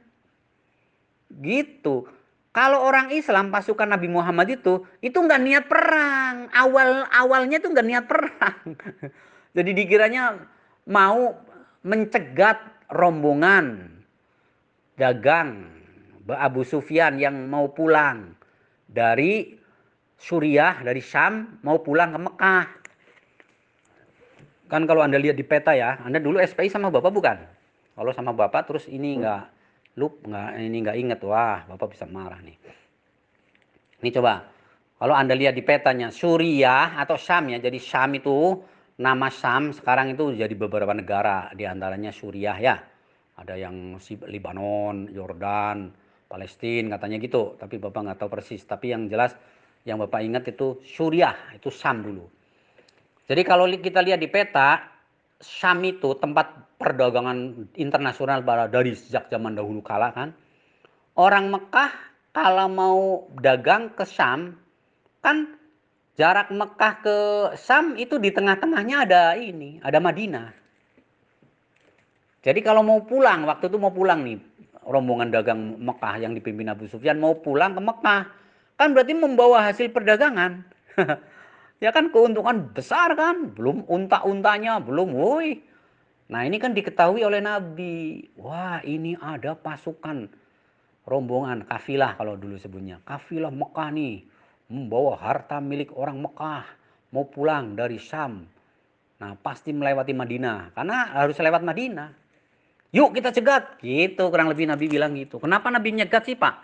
[SPEAKER 1] Gitu. Kalau orang Islam pasukan Nabi Muhammad itu itu nggak niat perang. Awal awalnya itu nggak niat perang. Jadi dikiranya mau mencegat rombongan dagang Abu Sufyan yang mau pulang dari Suriah dari Syam mau pulang ke Mekah. Kan kalau Anda lihat di peta ya, Anda dulu SPI sama Bapak bukan? Kalau sama Bapak terus ini enggak lup, enggak ini enggak inget, wah Bapak bisa marah nih. Ini coba, kalau Anda lihat di petanya Suriah atau Syam ya, jadi Syam itu nama Syam sekarang itu jadi beberapa negara, di antaranya Suriah ya. Ada yang Libanon, Yordan, Palestina katanya gitu, tapi Bapak nggak tahu persis. Tapi yang jelas yang Bapak ingat itu Suriah, itu Sam dulu. Jadi kalau kita lihat di peta, Sam itu tempat perdagangan internasional dari sejak zaman dahulu kala kan. Orang Mekah kalau mau dagang ke Sam, kan jarak Mekah ke Sam itu di tengah-tengahnya ada ini, ada Madinah. Jadi kalau mau pulang, waktu itu mau pulang nih, rombongan dagang Mekah yang dipimpin Abu Sufyan mau pulang ke Mekah Kan berarti membawa hasil perdagangan. ya kan keuntungan besar kan, belum unta-untanya, belum woi. Nah ini kan diketahui oleh Nabi. Wah ini ada pasukan rombongan kafilah kalau dulu sebutnya. Kafilah Mekah nih membawa harta milik orang Mekah mau pulang dari Syam. Nah pasti melewati Madinah karena harus lewat Madinah. Yuk kita cegat. Gitu kurang lebih Nabi bilang gitu. Kenapa Nabi nyegat sih Pak?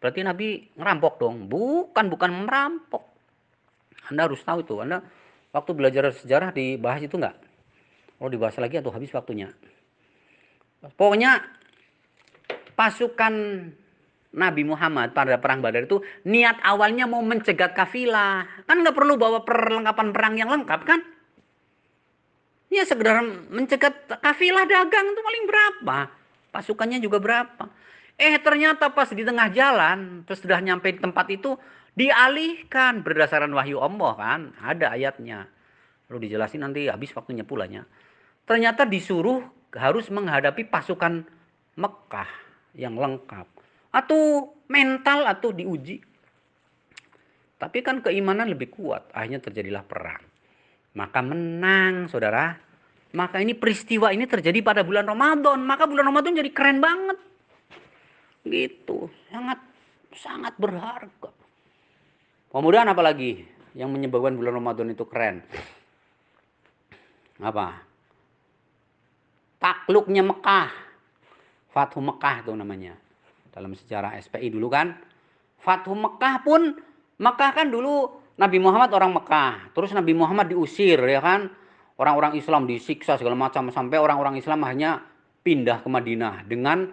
[SPEAKER 1] Berarti Nabi ngerampok dong. Bukan, bukan merampok. Anda harus tahu itu. Anda waktu belajar sejarah dibahas itu enggak? Oh dibahas lagi atau habis waktunya? Pokoknya pasukan Nabi Muhammad pada perang Badar itu niat awalnya mau mencegat kafilah. Kan nggak perlu bawa perlengkapan perang yang lengkap kan? Ya sekedar mencegat kafilah dagang itu paling berapa? Pasukannya juga berapa? Eh ternyata pas di tengah jalan, terus sudah nyampe di tempat itu, dialihkan berdasarkan wahyu Allah kan. Ada ayatnya. Lalu dijelasin nanti habis waktunya pulanya ternyata disuruh harus menghadapi pasukan Mekah yang lengkap atau mental atau diuji. Tapi kan keimanan lebih kuat, akhirnya terjadilah perang. Maka menang, saudara. Maka ini peristiwa ini terjadi pada bulan Ramadan. Maka bulan Ramadan jadi keren banget. Gitu, sangat sangat berharga. Kemudian apa lagi yang menyebabkan bulan Ramadan itu keren? Apa? takluknya Mekah. Fathu Mekah itu namanya. Dalam sejarah SPI dulu kan. Fathu Mekah pun, Mekah kan dulu Nabi Muhammad orang Mekah. Terus Nabi Muhammad diusir ya kan. Orang-orang Islam disiksa segala macam. Sampai orang-orang Islam hanya pindah ke Madinah. Dengan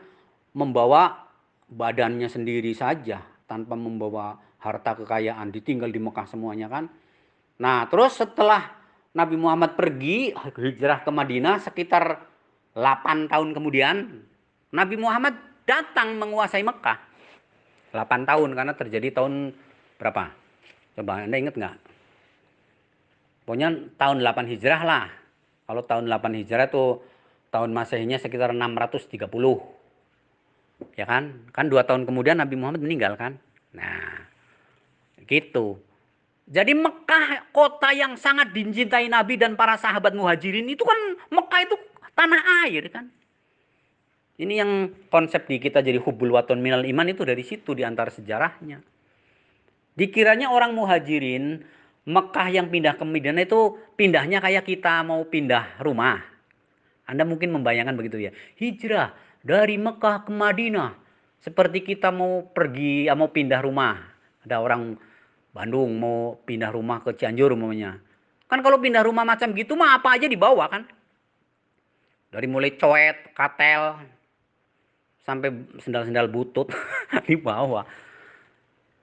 [SPEAKER 1] membawa badannya sendiri saja. Tanpa membawa harta kekayaan. Ditinggal di Mekah semuanya kan. Nah terus setelah Nabi Muhammad pergi hijrah ke Madinah sekitar 8 tahun kemudian Nabi Muhammad datang menguasai Mekah. 8 tahun karena terjadi tahun berapa? Coba Anda ingat nggak? Pokoknya tahun 8 Hijrah lah. Kalau tahun 8 Hijrah itu tahun Masehinya sekitar 630. Ya kan? Kan dua tahun kemudian Nabi Muhammad meninggal kan? Nah, gitu. Jadi Mekah kota yang sangat dicintai Nabi dan para sahabat muhajirin itu kan Mekah itu tanah air kan. Ini yang konsep di kita jadi hubul waton minal iman itu dari situ di antara sejarahnya. Dikiranya orang muhajirin Mekah yang pindah ke Madinah itu pindahnya kayak kita mau pindah rumah. Anda mungkin membayangkan begitu ya. Hijrah dari Mekah ke Madinah. Seperti kita mau pergi, mau pindah rumah. Ada orang Bandung mau pindah rumah ke Cianjur umumnya. Kan kalau pindah rumah macam gitu mah apa aja dibawa kan. Dari mulai coet, katel, sampai sendal-sendal butut di bawah.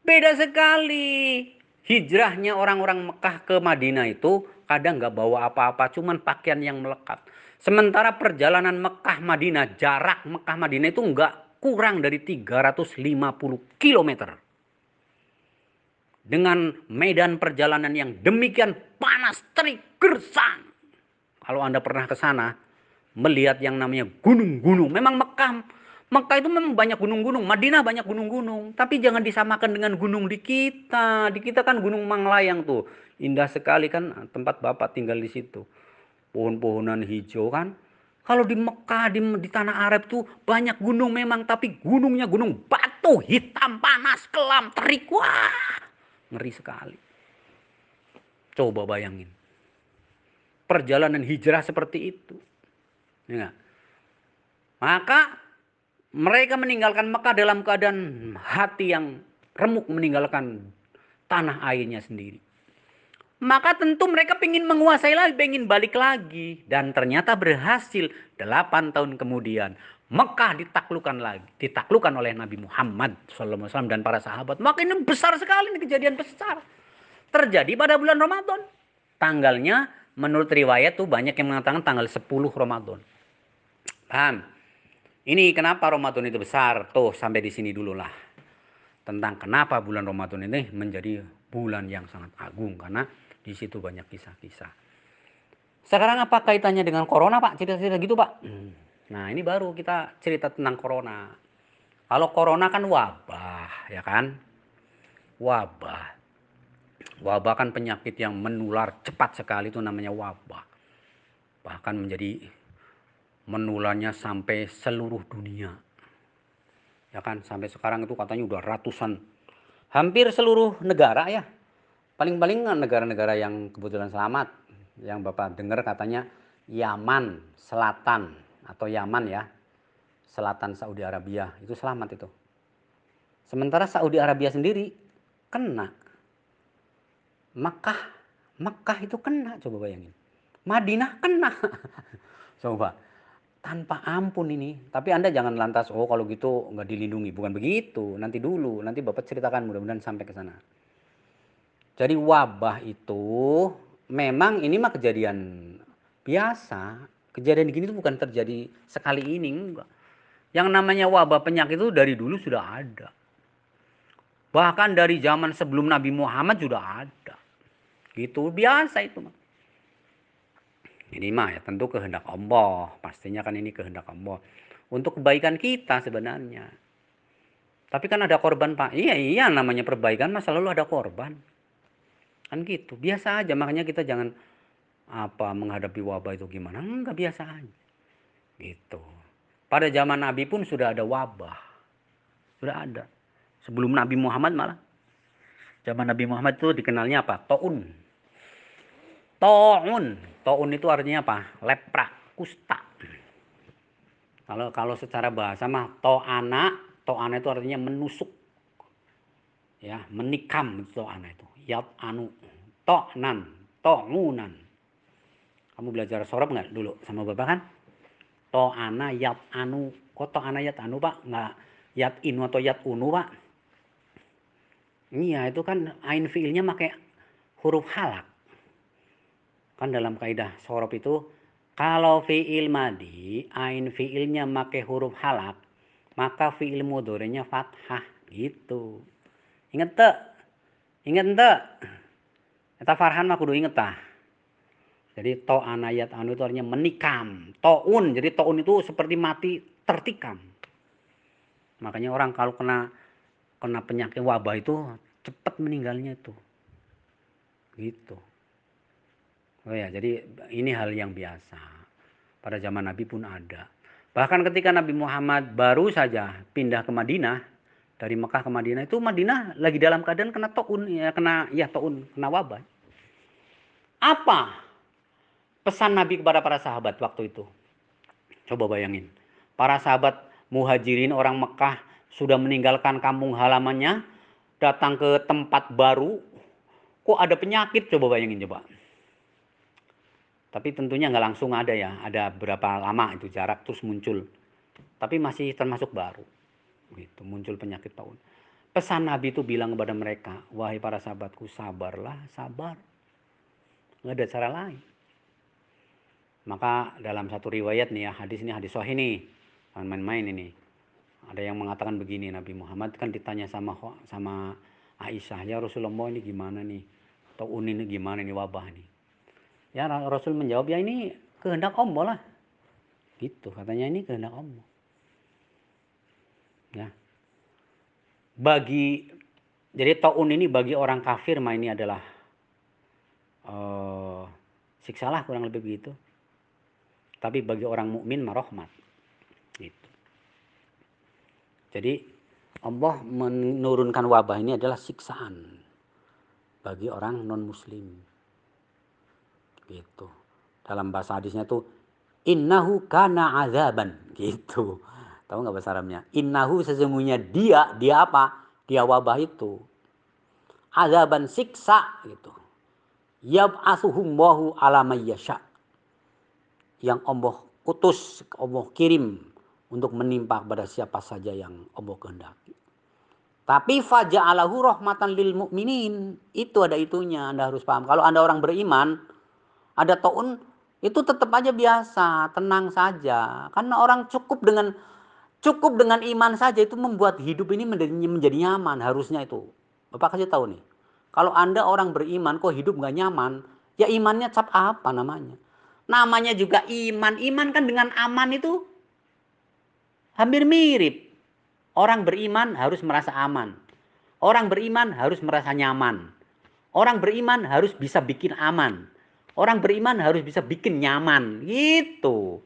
[SPEAKER 1] Beda sekali. Hijrahnya orang-orang Mekah ke Madinah itu kadang nggak bawa apa-apa, cuman pakaian yang melekat. Sementara perjalanan Mekah Madinah, jarak Mekah Madinah itu nggak kurang dari 350 km. Dengan medan perjalanan yang demikian panas, terik, gersang. Kalau Anda pernah ke sana, melihat yang namanya gunung-gunung. Memang Mekah, Mekah itu memang banyak gunung-gunung, Madinah banyak gunung-gunung, tapi jangan disamakan dengan gunung di kita. Di kita kan Gunung Manglayang tuh, indah sekali kan tempat Bapak tinggal di situ. Pohon-pohonan hijau kan. Kalau di Mekah, di, di tanah Arab tuh banyak gunung memang, tapi gunungnya gunung batu, hitam, panas, kelam, terik. Wah, ngeri sekali. Coba bayangin. Perjalanan hijrah seperti itu. Ya. Maka mereka meninggalkan Mekah dalam keadaan hati yang remuk meninggalkan tanah airnya sendiri. Maka tentu mereka ingin menguasai lagi, ingin balik lagi. Dan ternyata berhasil. Delapan tahun kemudian Mekah ditaklukkan lagi. Ditaklukkan oleh Nabi Muhammad SAW dan para sahabat. Maka ini besar sekali, ini kejadian besar. Terjadi pada bulan Ramadan. Tanggalnya menurut riwayat tuh banyak yang mengatakan tanggal 10 Ramadan. Paham? Ini kenapa Ramadan itu besar? Tuh sampai di sini dulu lah. Tentang kenapa bulan Ramadan ini menjadi bulan yang sangat agung. Karena di situ banyak kisah-kisah. Sekarang apa kaitannya dengan corona Pak? Cerita-cerita gitu Pak? Nah ini baru kita cerita tentang corona. Kalau corona kan wabah ya kan? Wabah. Wabah kan penyakit yang menular cepat sekali itu namanya wabah. Bahkan menjadi menularnya sampai seluruh dunia. Ya kan, sampai sekarang itu katanya udah ratusan, hampir seluruh negara ya. Paling-paling negara-negara yang kebetulan selamat, yang Bapak dengar katanya Yaman Selatan atau Yaman ya, selatan Saudi Arabia itu selamat itu. Sementara Saudi Arabia sendiri kena Makkah, Makkah itu kena, coba bayangin. Madinah kena. coba. Tanpa ampun ini. Tapi Anda jangan lantas, oh kalau gitu nggak dilindungi. Bukan begitu. Nanti dulu, nanti Bapak ceritakan mudah-mudahan sampai ke sana. Jadi wabah itu memang ini mah kejadian biasa. Kejadian gini itu bukan terjadi sekali ini, enggak. Yang namanya wabah penyakit itu dari dulu sudah ada. Bahkan dari zaman sebelum Nabi Muhammad sudah ada. Gitu biasa itu mah. Ini mah ya tentu kehendak Allah. Pastinya kan ini kehendak Allah. Untuk kebaikan kita sebenarnya. Tapi kan ada korban Pak. Iya iya namanya perbaikan masa lalu ada korban. Kan gitu. Biasa aja makanya kita jangan apa menghadapi wabah itu gimana. Enggak biasa aja. Gitu. Pada zaman Nabi pun sudah ada wabah. Sudah ada. Sebelum Nabi Muhammad malah. Zaman Nabi Muhammad itu dikenalnya apa? To'un. To'un. To'un itu artinya apa? Lepra, kusta. Kalau kalau secara bahasa mah to'ana, to'ana itu artinya menusuk. Ya, menikam to'ana itu. Yat anu, to'nan, to'unan. Kamu belajar sorab nggak dulu sama bapak kan? To'ana yat anu. Kok to'ana yat anu pak? Nggak yat inu atau yat unu pak? Iya itu kan ain fiilnya pakai huruf halak. Kan dalam kaidah sorob itu kalau fi'il madi, ain fi'ilnya make huruf halak, maka fi'il mudorenya fathah gitu. Ingat tak? Ingat tak? Kita Farhan mah kudu inget tah. Jadi to anayat anu itu artinya menikam. Toun, jadi toun itu seperti mati tertikam. Makanya orang kalau kena kena penyakit wabah itu cepat meninggalnya itu. Gitu. Oh ya, jadi ini hal yang biasa. Pada zaman Nabi pun ada. Bahkan ketika Nabi Muhammad baru saja pindah ke Madinah, dari Mekah ke Madinah itu Madinah lagi dalam keadaan kena taun ya kena ya taun kena wabah. Apa pesan Nabi kepada para sahabat waktu itu? Coba bayangin. Para sahabat muhajirin orang Mekah sudah meninggalkan kampung halamannya, datang ke tempat baru, kok ada penyakit coba bayangin coba. Tapi tentunya nggak langsung ada ya, ada berapa lama itu jarak terus muncul. Tapi masih termasuk baru. Gitu, muncul penyakit tahun. Pesan Nabi itu bilang kepada mereka, wahai para sahabatku, sabarlah, sabar. Nggak ada cara lain. Maka dalam satu riwayat nih ya, hadis ini hadis sahih nih. Jangan main-main ini. Ada yang mengatakan begini, Nabi Muhammad kan ditanya sama sama Aisyah, ya Rasulullah ini gimana nih? Atau ini gimana nih wabah nih? Ya Rasul menjawab ya ini kehendak Allah lah. Gitu katanya ini kehendak Allah. Ya. Bagi jadi taun ini bagi orang kafir mah ini adalah uh, siksalah kurang lebih begitu. Tapi bagi orang mukmin mah rahmat. Gitu. Jadi Allah menurunkan wabah ini adalah siksaan bagi orang non muslim. Gitu. Dalam bahasa hadisnya tuh innahu kana azaban gitu. Tahu nggak bahasa Arabnya? Innahu sesungguhnya dia, dia apa? Dia wabah itu. Azaban siksa gitu. Yab'athuhum wahu ala mayyasha. Yang Allah utus, Allah kirim untuk menimpa kepada siapa saja yang Allah kehendaki. Tapi faja'alahu rahmatan lil mu'minin. Itu ada itunya, Anda harus paham. Kalau Anda orang beriman, ada taun itu tetap aja biasa, tenang saja. Karena orang cukup dengan cukup dengan iman saja itu membuat hidup ini menjadi, menjadi nyaman harusnya itu. Bapak kasih tahu nih. Kalau Anda orang beriman kok hidup nggak nyaman, ya imannya cap apa namanya? Namanya juga iman. Iman kan dengan aman itu hampir mirip. Orang beriman harus merasa aman. Orang beriman harus merasa nyaman. Orang beriman harus bisa bikin aman. Orang beriman harus bisa bikin nyaman. Gitu.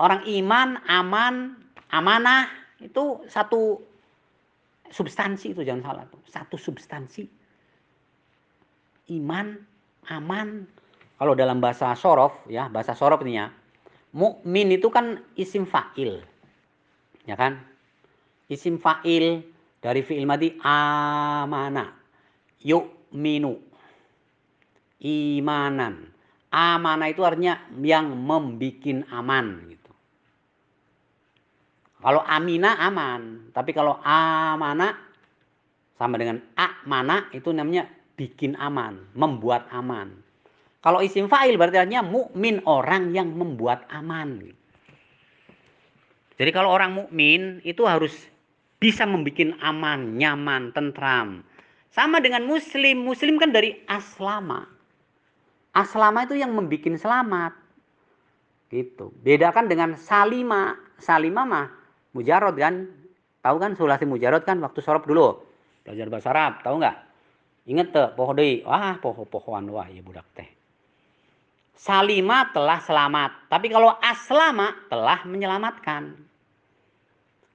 [SPEAKER 1] Orang iman, aman, amanah itu satu substansi itu jangan salah tuh. Satu substansi. Iman, aman. Kalau dalam bahasa sorof ya, bahasa sorof ini ya. Mukmin itu kan isim fa'il. Ya kan? Isim fa'il dari fi'il madi amana yu'minu imanan. Amanah itu artinya yang membikin aman gitu. Kalau amina aman, tapi kalau amana sama dengan amana itu namanya bikin aman, membuat aman. Kalau isim fa'il berarti artinya mukmin orang yang membuat aman. Jadi kalau orang mukmin itu harus bisa membuat aman, nyaman, tentram. Sama dengan muslim. Muslim kan dari aslama. Aslama itu yang membuat selamat. Gitu. Bedakan dengan salima. Salima mah mujarod kan. Tahu kan sulasi mujarod kan waktu sorop dulu. Belajar bahasa Arab, tahu nggak? Ingat tuh, poho deh. Wah, poho-pohoan wah ya budak teh. Salima telah selamat. Tapi kalau aslama telah menyelamatkan.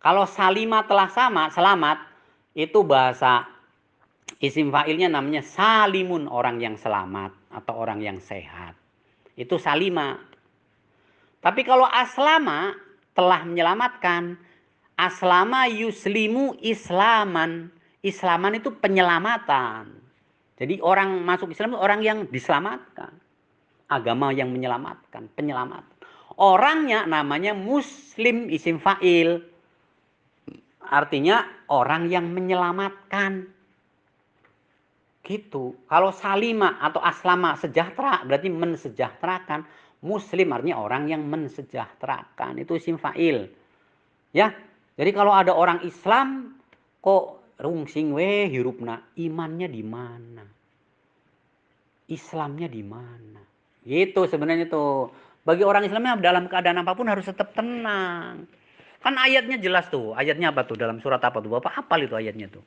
[SPEAKER 1] Kalau salima telah sama, selamat, itu bahasa Isim fa'ilnya namanya salimun orang yang selamat atau orang yang sehat. Itu salima. Tapi kalau aslama telah menyelamatkan. Aslama yuslimu islaman. Islaman itu penyelamatan. Jadi orang masuk Islam itu orang yang diselamatkan. Agama yang menyelamatkan, penyelamat. Orangnya namanya muslim isim fa'il. Artinya orang yang menyelamatkan Gitu. Kalau salima atau aslama sejahtera berarti mensejahterakan. Muslim artinya orang yang mensejahterakan. Itu isim fa'il. Ya. Jadi kalau ada orang Islam kok rungsing we hirupna, imannya di mana? Islamnya di mana? Gitu sebenarnya tuh. Bagi orang Islamnya dalam keadaan apa pun harus tetap tenang. Kan ayatnya jelas tuh. Ayatnya apa tuh dalam surat apa tuh? Bapak hafal itu ayatnya tuh.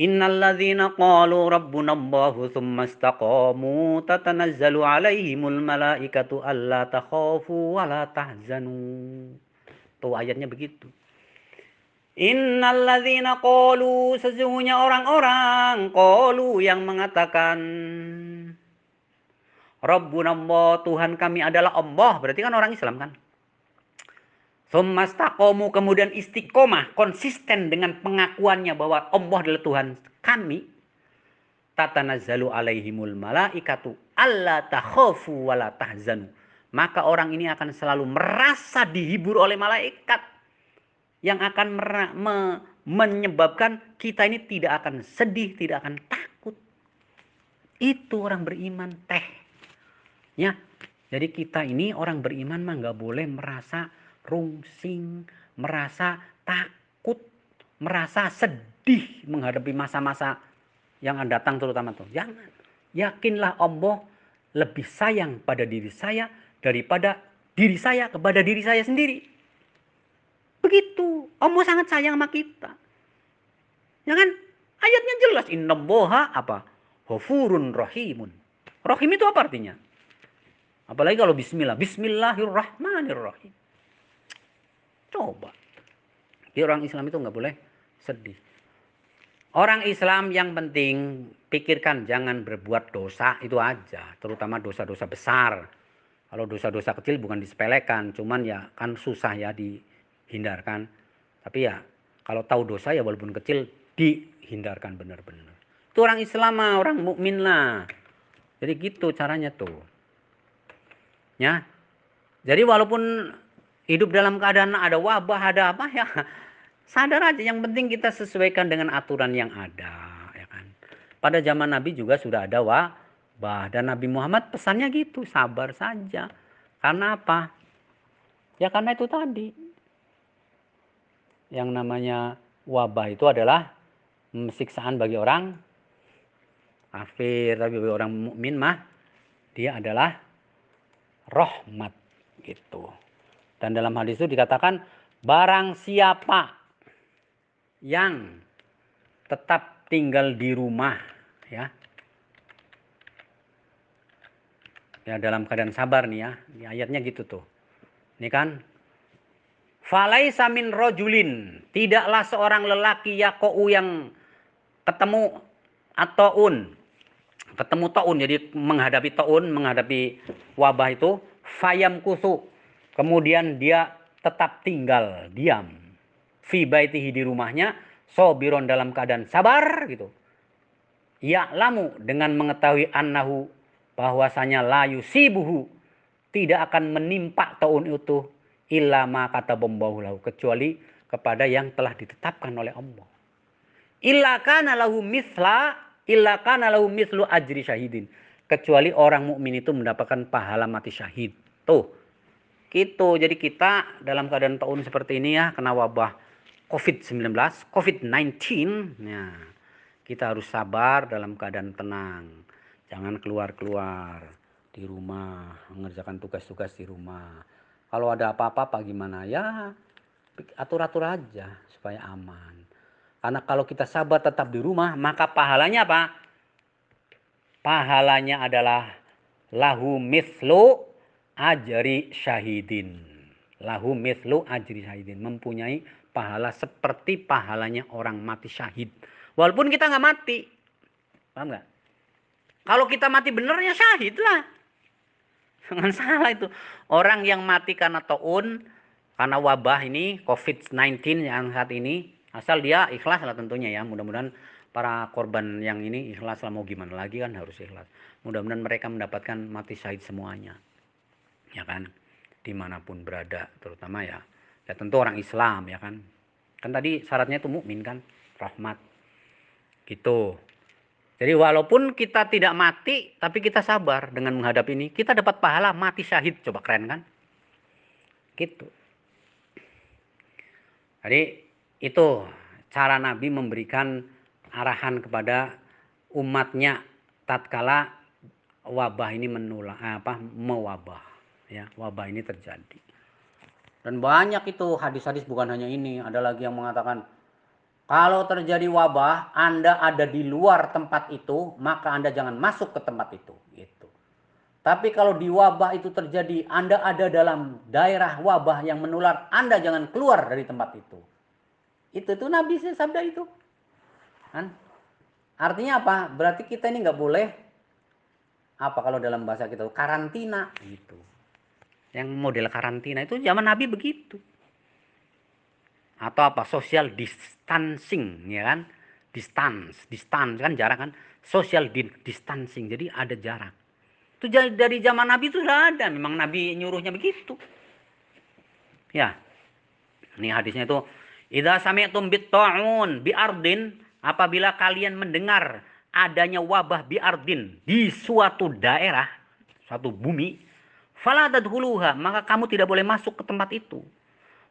[SPEAKER 1] Innalladzina qalu rabbuna Allahu thumma istaqamu tatanazzalu alaihimul malaikatu alla takhafu wa la tahzanu. Tuh ayatnya begitu. Innalladzina qalu sesungguhnya orang-orang qalu yang mengatakan Rabbuna Allah Tuhan kami adalah Allah berarti kan orang Islam kan Summastakomu kemudian istiqomah, konsisten dengan pengakuannya bahwa Allah adalah Tuhan kami. Tatanazzalu alaihimul malaikatu alla takhafu wala tahzanu. Maka orang ini akan selalu merasa dihibur oleh malaikat yang akan me menyebabkan kita ini tidak akan sedih, tidak akan takut. Itu orang beriman teh. Ya, jadi kita ini orang beriman mah nggak boleh merasa rungsing, merasa takut, merasa sedih menghadapi masa-masa yang akan datang terutama tuh. Jangan. Yakinlah Allah lebih sayang pada diri saya daripada diri saya kepada diri saya sendiri. Begitu. Allah sangat sayang sama kita. Ya kan? Ayatnya jelas. Inna boha apa? Hofurun rahimun. Rahim itu apa artinya? Apalagi kalau bismillah. Bismillahirrahmanirrahim. Coba. Jadi orang Islam itu nggak boleh sedih. Orang Islam yang penting pikirkan jangan berbuat dosa itu aja, terutama dosa-dosa besar. Kalau dosa-dosa kecil bukan disepelekan, cuman ya kan susah ya dihindarkan. Tapi ya kalau tahu dosa ya walaupun kecil dihindarkan benar-benar. Itu orang Islam lah, orang mukmin lah. Jadi gitu caranya tuh. Ya. Jadi walaupun hidup dalam keadaan ada wabah, ada apa ya sadar aja. Yang penting kita sesuaikan dengan aturan yang ada, ya kan. Pada zaman Nabi juga sudah ada wabah dan Nabi Muhammad pesannya gitu, sabar saja. Karena apa? Ya karena itu tadi. Yang namanya wabah itu adalah siksaan bagi orang kafir, tapi bagi orang mukmin mah dia adalah rahmat gitu. Dan dalam hadis itu dikatakan barang siapa yang tetap tinggal di rumah ya. Ya dalam keadaan sabar nih ya. Ini ayatnya gitu tuh. Ini kan Falaisa min rojulin. Tidaklah seorang lelaki yakou yang ketemu atau un. Ketemu taun. Jadi menghadapi taun, menghadapi wabah itu. Fayam kusu. Kemudian dia tetap tinggal, diam. Fi baitihi di rumahnya. Sobiron dalam keadaan sabar gitu. Ya lamu dengan mengetahui annahu bahwasanya layu sibuhu tidak akan menimpa taun itu Ilama kata bombahulahu kecuali kepada yang telah ditetapkan oleh Allah. Illa kana lahu misla illa kana lahu mislu ajri syahidin. Kecuali orang mukmin itu mendapatkan pahala mati syahid. Tuh. Gitu. Jadi kita dalam keadaan tahun seperti ini ya kena wabah COVID-19, COVID-19. Ya. Kita harus sabar dalam keadaan tenang. Jangan keluar-keluar di rumah, mengerjakan tugas-tugas di rumah kalau ada apa-apa gimana ya atur-atur aja supaya aman. Karena kalau kita sabar tetap di rumah, maka pahalanya apa? Pahalanya adalah lahu mislu ajri syahidin. Lahu mislu ajri syahidin. Mempunyai pahala seperti pahalanya orang mati syahid. Walaupun kita nggak mati. Paham nggak? Kalau kita mati benernya syahid lah. Jangan salah itu. Orang yang mati karena taun, karena wabah ini, COVID-19 yang saat ini, asal dia ikhlas lah tentunya ya. Mudah-mudahan para korban yang ini ikhlas lah mau gimana lagi kan harus ikhlas. Mudah-mudahan mereka mendapatkan mati syahid semuanya. Ya kan? Di mana pun berada, terutama ya. Ya tentu orang Islam ya kan. Kan tadi syaratnya itu mukmin kan, rahmat. Gitu. Jadi walaupun kita tidak mati, tapi kita sabar dengan menghadapi ini, kita dapat pahala mati syahid. Coba keren kan? Gitu. Jadi itu cara Nabi memberikan arahan kepada umatnya tatkala wabah ini menular apa mewabah ya wabah ini terjadi dan banyak itu hadis-hadis bukan hanya ini ada lagi yang mengatakan kalau terjadi wabah, Anda ada di luar tempat itu, maka Anda jangan masuk ke tempat itu. Gitu. Tapi kalau di wabah itu terjadi, Anda ada dalam daerah wabah yang menular, Anda jangan keluar dari tempat itu. Itu itu Nabi sabda itu. Kan? Artinya apa? Berarti kita ini nggak boleh apa kalau dalam bahasa kita karantina gitu. Yang model karantina itu zaman Nabi begitu. Atau apa? Social distancing ya kan? Distance distance kan jarak kan? Social distancing jadi ada jarak. Itu dari zaman Nabi itu sudah ada. Memang Nabi nyuruhnya begitu. Ya. Ini hadisnya itu idza sami'tum bit ta'un bi ardin apabila kalian mendengar adanya wabah bi ardin di suatu daerah suatu bumi fala tadkhuluha maka kamu tidak boleh masuk ke tempat itu.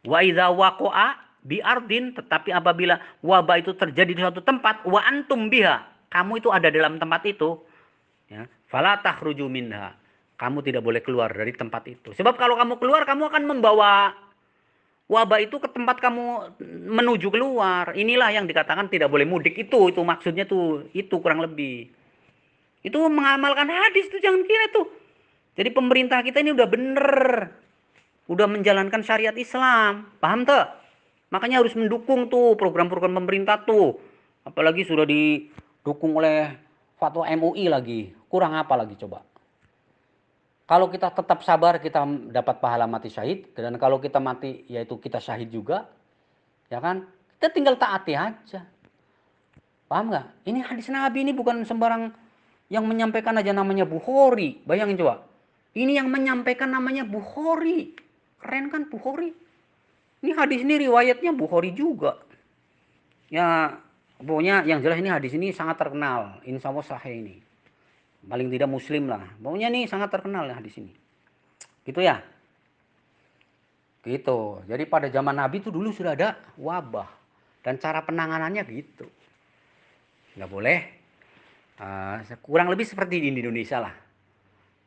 [SPEAKER 1] Wa idza waqa'a biardin tetapi apabila wabah itu terjadi di suatu tempat wa antum biha kamu itu ada dalam tempat itu ya. Fala takhruju minha kamu tidak boleh keluar dari tempat itu. Sebab kalau kamu keluar kamu akan membawa wabah itu ke tempat kamu menuju keluar. Inilah yang dikatakan tidak boleh mudik. Itu itu maksudnya tuh itu kurang lebih. Itu mengamalkan hadis tuh jangan kira tuh jadi pemerintah kita ini udah bener udah menjalankan syariat Islam paham tuh Makanya harus mendukung tuh program-program pemerintah tuh. Apalagi sudah didukung oleh fatwa MUI lagi. Kurang apa lagi coba? Kalau kita tetap sabar kita dapat pahala mati syahid dan kalau kita mati yaitu kita syahid juga. Ya kan? Kita tinggal taati aja. Paham nggak? Ini hadis Nabi ini bukan sembarang yang menyampaikan aja namanya Bukhari. Bayangin coba. Ini yang menyampaikan namanya Bukhari. Keren kan Bukhari? Ini hadis ini riwayatnya Bukhari juga. Ya, pokoknya yang jelas ini hadis ini sangat terkenal. Insya Allah sahih ini. Paling tidak muslim lah. Pokoknya ini sangat terkenal ya hadis ini. Gitu ya. Gitu. Jadi pada zaman Nabi itu dulu sudah ada wabah. Dan cara penanganannya gitu. Nggak boleh. Uh, kurang lebih seperti di Indonesia lah.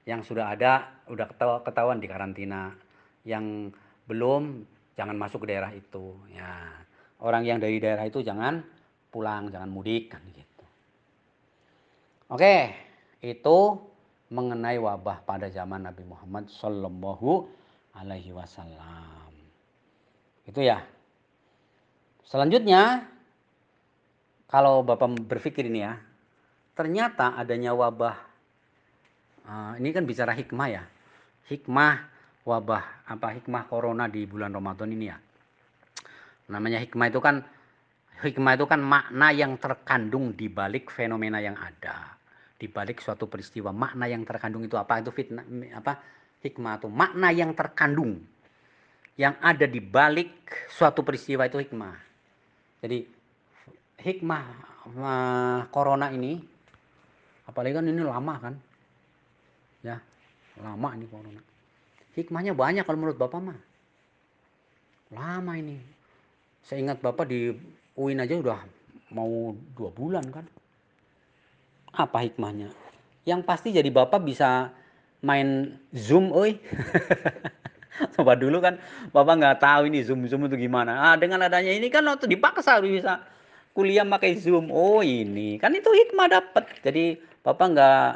[SPEAKER 1] Yang sudah ada, udah ketahuan di karantina. Yang belum jangan masuk ke daerah itu ya orang yang dari daerah itu jangan pulang jangan mudik kan gitu Oke, itu mengenai wabah pada zaman Nabi Muhammad Shallallahu Alaihi Wasallam. Itu ya. Selanjutnya, kalau bapak berpikir ini ya, ternyata adanya wabah. Uh, ini kan bicara hikmah ya, hikmah wabah apa hikmah corona di bulan Ramadan ini ya. Namanya hikmah itu kan hikmah itu kan makna yang terkandung di balik fenomena yang ada. Di balik suatu peristiwa. Makna yang terkandung itu apa? Itu fitnah apa hikmah itu makna yang terkandung. Yang ada di balik suatu peristiwa itu hikmah. Jadi hikmah uh, corona ini apalagi kan ini lama kan lama ini corona hikmahnya banyak kalau menurut bapak mah lama ini saya ingat bapak di UIN aja udah mau dua bulan kan apa hikmahnya? Yang pasti jadi bapak bisa main zoom, oi. Coba dulu kan bapak nggak tahu ini zoom zoom itu gimana. Ah dengan adanya ini kan waktu dipaksa bisa kuliah pakai zoom. Oh ini kan itu hikmah dapat. Jadi bapak nggak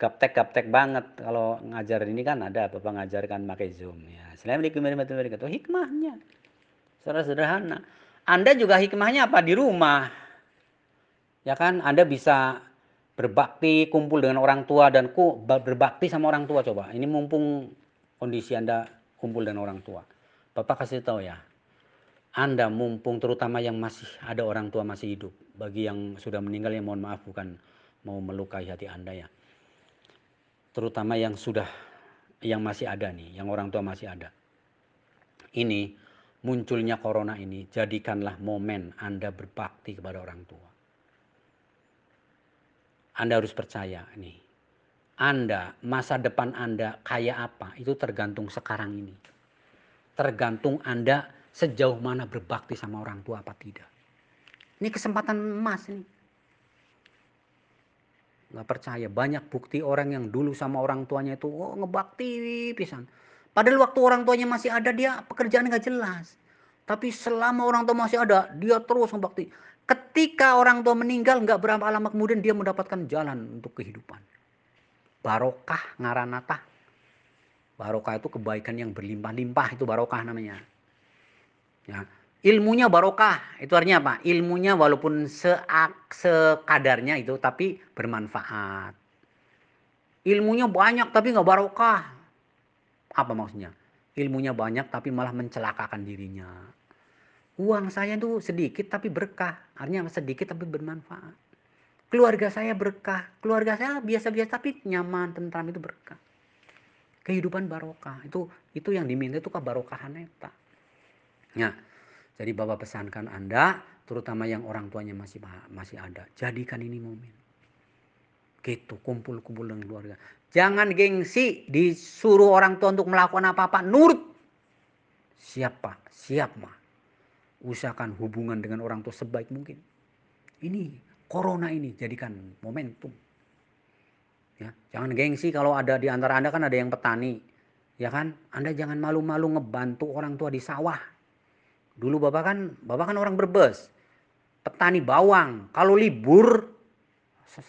[SPEAKER 1] gaptek gaptek banget kalau ngajar ini kan ada bapak ngajarkan pakai zoom ya. Assalamualaikum warahmatullahi wabarakatuh. Hikmahnya secara sederhana. Anda juga hikmahnya apa di rumah? Ya kan Anda bisa berbakti, kumpul dengan orang tua dan ku berbakti sama orang tua coba. Ini mumpung kondisi Anda kumpul dengan orang tua. Bapak kasih tahu ya. Anda mumpung terutama yang masih ada orang tua masih hidup. Bagi yang sudah meninggal ya mohon maaf bukan mau melukai hati Anda ya. Terutama yang sudah yang masih ada nih, yang orang tua masih ada. Ini munculnya corona ini jadikanlah momen Anda berbakti kepada orang tua anda harus percaya nih. Anda, masa depan Anda kayak apa, itu tergantung sekarang ini. Tergantung Anda sejauh mana berbakti sama orang tua apa tidak. Ini kesempatan emas nih. Gak percaya, banyak bukti orang yang dulu sama orang tuanya itu oh, ngebakti pisan. Padahal waktu orang tuanya masih ada dia pekerjaan gak jelas. Tapi selama orang tua masih ada, dia terus ngebakti. Ketika orang tua meninggal, nggak berapa lama kemudian dia mendapatkan jalan untuk kehidupan. Barokah ngaranata. Barokah itu kebaikan yang berlimpah-limpah, itu barokah namanya. Ya. Ilmunya barokah, itu artinya apa? Ilmunya walaupun seak, sekadarnya itu, tapi bermanfaat. Ilmunya banyak tapi nggak barokah. Apa maksudnya? Ilmunya banyak tapi malah mencelakakan dirinya Uang saya itu sedikit tapi berkah. Artinya sedikit tapi bermanfaat. Keluarga saya berkah. Keluarga saya biasa-biasa tapi nyaman, tentram itu berkah. Kehidupan barokah. Itu itu yang diminta itu kebarokahan eta. Ya. Jadi Bapak pesankan Anda, terutama yang orang tuanya masih masih ada, jadikan ini momen. Gitu, kumpul-kumpul dengan keluarga. Jangan gengsi disuruh orang tua untuk melakukan apa-apa, nurut. Siap mah usahakan hubungan dengan orang tua sebaik mungkin. Ini corona ini jadikan momentum. Ya, jangan gengsi kalau ada di antara Anda kan ada yang petani. Ya kan? Anda jangan malu-malu ngebantu orang tua di sawah. Dulu Bapak kan Bapak kan orang berbes. Petani bawang. Kalau libur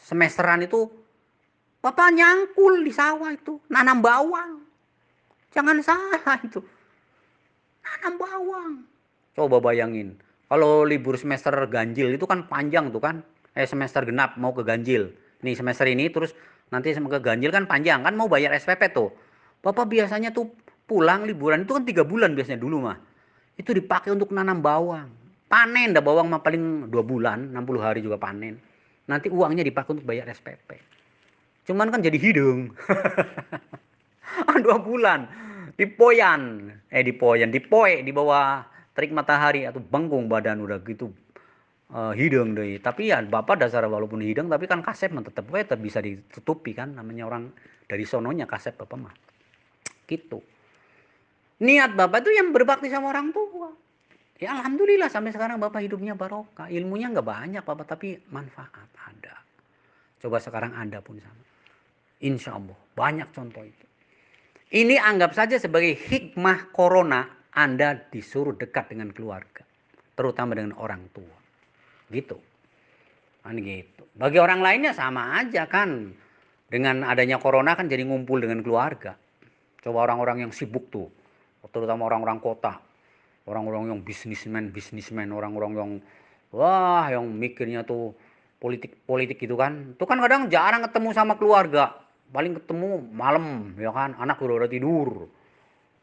[SPEAKER 1] semesteran itu Bapak nyangkul di sawah itu, nanam bawang. Jangan salah itu. Nanam bawang Coba bayangin, kalau libur semester ganjil itu kan panjang tuh kan. Eh semester genap mau ke ganjil. Nih semester ini terus nanti ke ganjil kan panjang kan mau bayar SPP tuh. Bapak biasanya tuh pulang liburan itu kan tiga bulan biasanya dulu mah. Itu dipakai untuk nanam bawang. Panen dah bawang mah paling dua bulan, 60 hari juga panen. Nanti uangnya dipakai untuk bayar SPP. Cuman kan jadi hidung. dua bulan. Dipoyan. Eh dipoyan, dipoe di bawah terik matahari atau bangkung badan udah gitu uh, hidung deh tapi ya bapak dasar walaupun hidung tapi kan kasep tetap tetap bisa ditutupi kan namanya orang dari sononya kasep bapak mah gitu niat bapak itu yang berbakti sama orang tua ya alhamdulillah sampai sekarang bapak hidupnya barokah ilmunya nggak banyak bapak tapi manfaat ada coba sekarang anda pun sama insya Allah banyak contoh itu ini anggap saja sebagai hikmah corona anda disuruh dekat dengan keluarga, terutama dengan orang tua. Gitu. Kan gitu. Bagi orang lainnya sama aja kan. Dengan adanya corona kan jadi ngumpul dengan keluarga. Coba orang-orang yang sibuk tuh, terutama orang-orang kota, orang-orang yang bisnismen, bisnismen, orang-orang yang wah yang mikirnya tuh politik politik gitu kan. Itu kan kadang jarang ketemu sama keluarga. Paling ketemu malam ya kan, anak udah, udah tidur.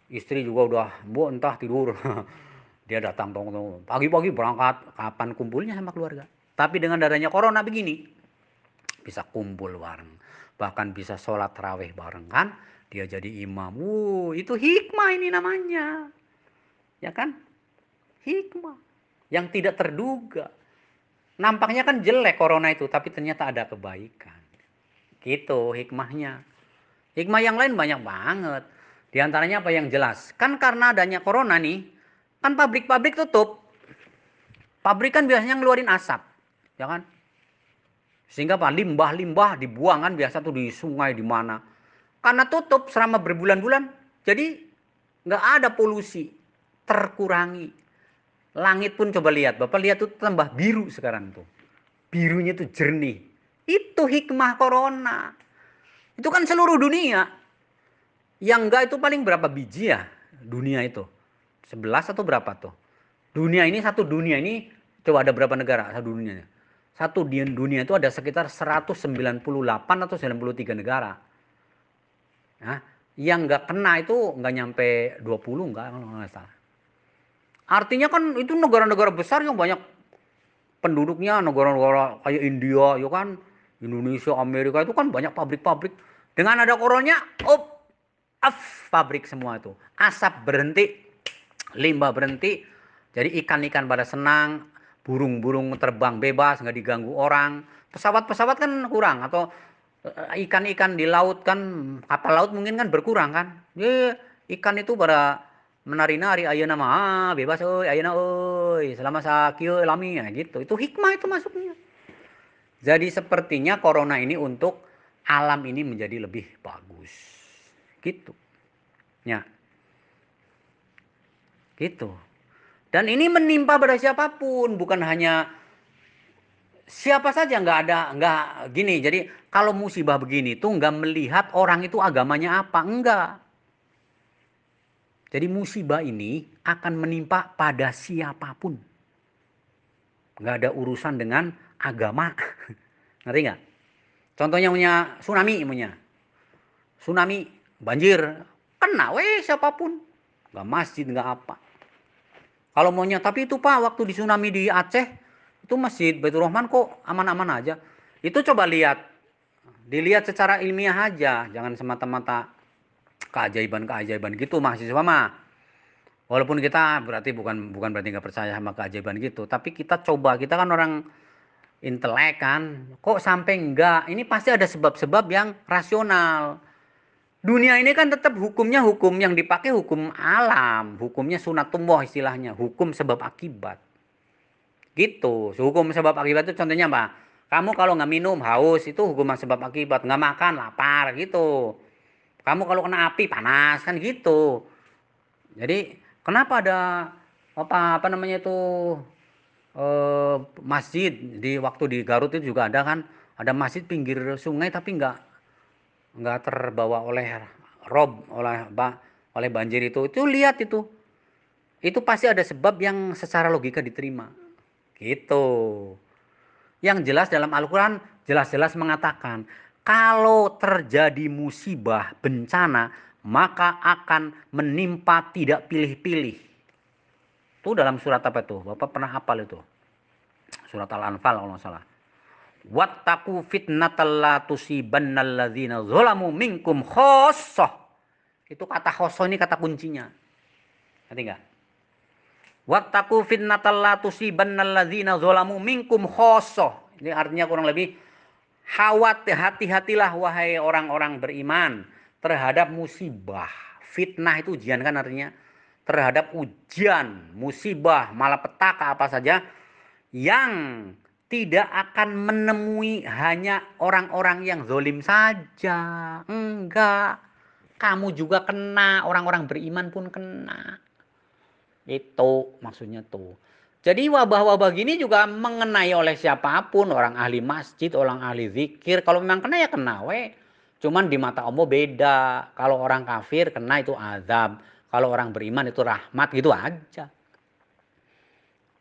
[SPEAKER 1] Istri juga udah, bu entah tidur. Dia datang dong, pagi-pagi berangkat, kapan kumpulnya sama keluarga. Tapi dengan dadanya corona begini, bisa kumpul bareng. Bahkan bisa sholat terawih bareng kan. Dia jadi imam. Wuh, itu hikmah ini namanya. Ya kan? Hikmah. Yang tidak terduga. Nampaknya kan jelek corona itu, tapi ternyata ada kebaikan. Gitu hikmahnya. Hikmah yang lain banyak banget. Di antaranya apa yang jelas? Kan karena adanya corona nih, Kan pabrik-pabrik tutup. Pabrik kan biasanya ngeluarin asap, ya kan? Sehingga apa? Limbah-limbah dibuang kan biasa tuh di sungai di mana. Karena tutup selama berbulan-bulan, jadi nggak ada polusi, terkurangi. Langit pun coba lihat, Bapak lihat tuh tambah biru sekarang tuh. Birunya tuh jernih. Itu hikmah corona. Itu kan seluruh dunia. Yang enggak itu paling berapa biji ya dunia itu? 11 atau berapa tuh? Dunia ini satu dunia ini coba ada berapa negara satu dunianya? Satu dunia itu ada sekitar 198 atau 93 negara. Nah, yang nggak kena itu nggak nyampe 20 nggak kalau nggak salah. Artinya kan itu negara-negara besar yang banyak penduduknya, negara-negara kayak India, ya kan, Indonesia, Amerika itu kan banyak pabrik-pabrik. Dengan ada koronnya, up, off pabrik semua itu. Asap berhenti, limbah berhenti, jadi ikan-ikan pada senang, burung-burung terbang bebas, nggak diganggu orang. Pesawat-pesawat kan kurang atau ikan-ikan di laut kan kapal laut mungkin kan berkurang kan. Ya, ikan itu pada menari-nari ayo nama ah, bebas oi ayo oi selama sakio lami ya gitu. Itu hikmah itu masuknya. Jadi sepertinya corona ini untuk alam ini menjadi lebih bagus. Gitu. Ya. Gitu. Dan ini menimpa pada siapa pun, bukan hanya siapa saja nggak ada nggak gini. Jadi kalau musibah begini tuh nggak melihat orang itu agamanya apa, enggak. Jadi musibah ini akan menimpa pada siapa pun. Nggak ada urusan dengan agama. Ngerti nggak? Contohnya punya tsunami punya. Tsunami, banjir, kena weh siapa pun. Nggak masjid, nggak apa. Kalau maunya, tapi itu Pak, waktu di tsunami di Aceh, itu masjid Baitur Rahman kok aman-aman aja. Itu coba lihat. Dilihat secara ilmiah aja, jangan semata-mata keajaiban-keajaiban gitu mahasiswa mah. Walaupun kita berarti bukan bukan berarti nggak percaya sama keajaiban gitu, tapi kita coba, kita kan orang intelek kan, kok sampai enggak? Ini pasti ada sebab-sebab yang rasional dunia ini kan tetap hukumnya hukum yang dipakai hukum alam, hukumnya sunatullah istilahnya, hukum sebab akibat. Gitu, hukum sebab akibat itu contohnya apa? Kamu kalau nggak minum haus. Itu hukuman sebab akibat, nggak makan lapar gitu. Kamu kalau kena api panas kan gitu. Jadi kenapa ada apa apa namanya itu eh, masjid di waktu di Garut itu juga ada kan? Ada masjid pinggir sungai tapi nggak nggak terbawa oleh rob oleh oleh banjir itu. Itu lihat itu. Itu pasti ada sebab yang secara logika diterima gitu yang jelas dalam Al-Quran jelas-jelas mengatakan kalau terjadi musibah bencana maka akan menimpa tidak pilih-pilih itu dalam surat apa itu Bapak pernah hafal itu surat Al-Anfal kalau nggak salah wattaqu fitnatal la zalamu minkum khosoh. Itu kata khosoh ini kata kuncinya. Ngerti enggak? Wattaqu fitnatal la tusibannal ladzina zalamu minkum khosoh. Ini artinya kurang lebih khawatir hati-hatilah wahai orang-orang beriman terhadap musibah. Fitnah itu ujian kan artinya terhadap ujian, musibah, malapetaka apa saja yang tidak akan menemui hanya orang-orang yang zolim saja. Enggak. Kamu juga kena, orang-orang beriman pun kena. Itu maksudnya tuh. Jadi wabah-wabah gini juga mengenai oleh siapa pun, orang ahli masjid, orang ahli zikir. Kalau memang kena ya kena we. Cuman di mata Allah beda. Kalau orang kafir kena itu azab. Kalau orang beriman itu rahmat gitu aja.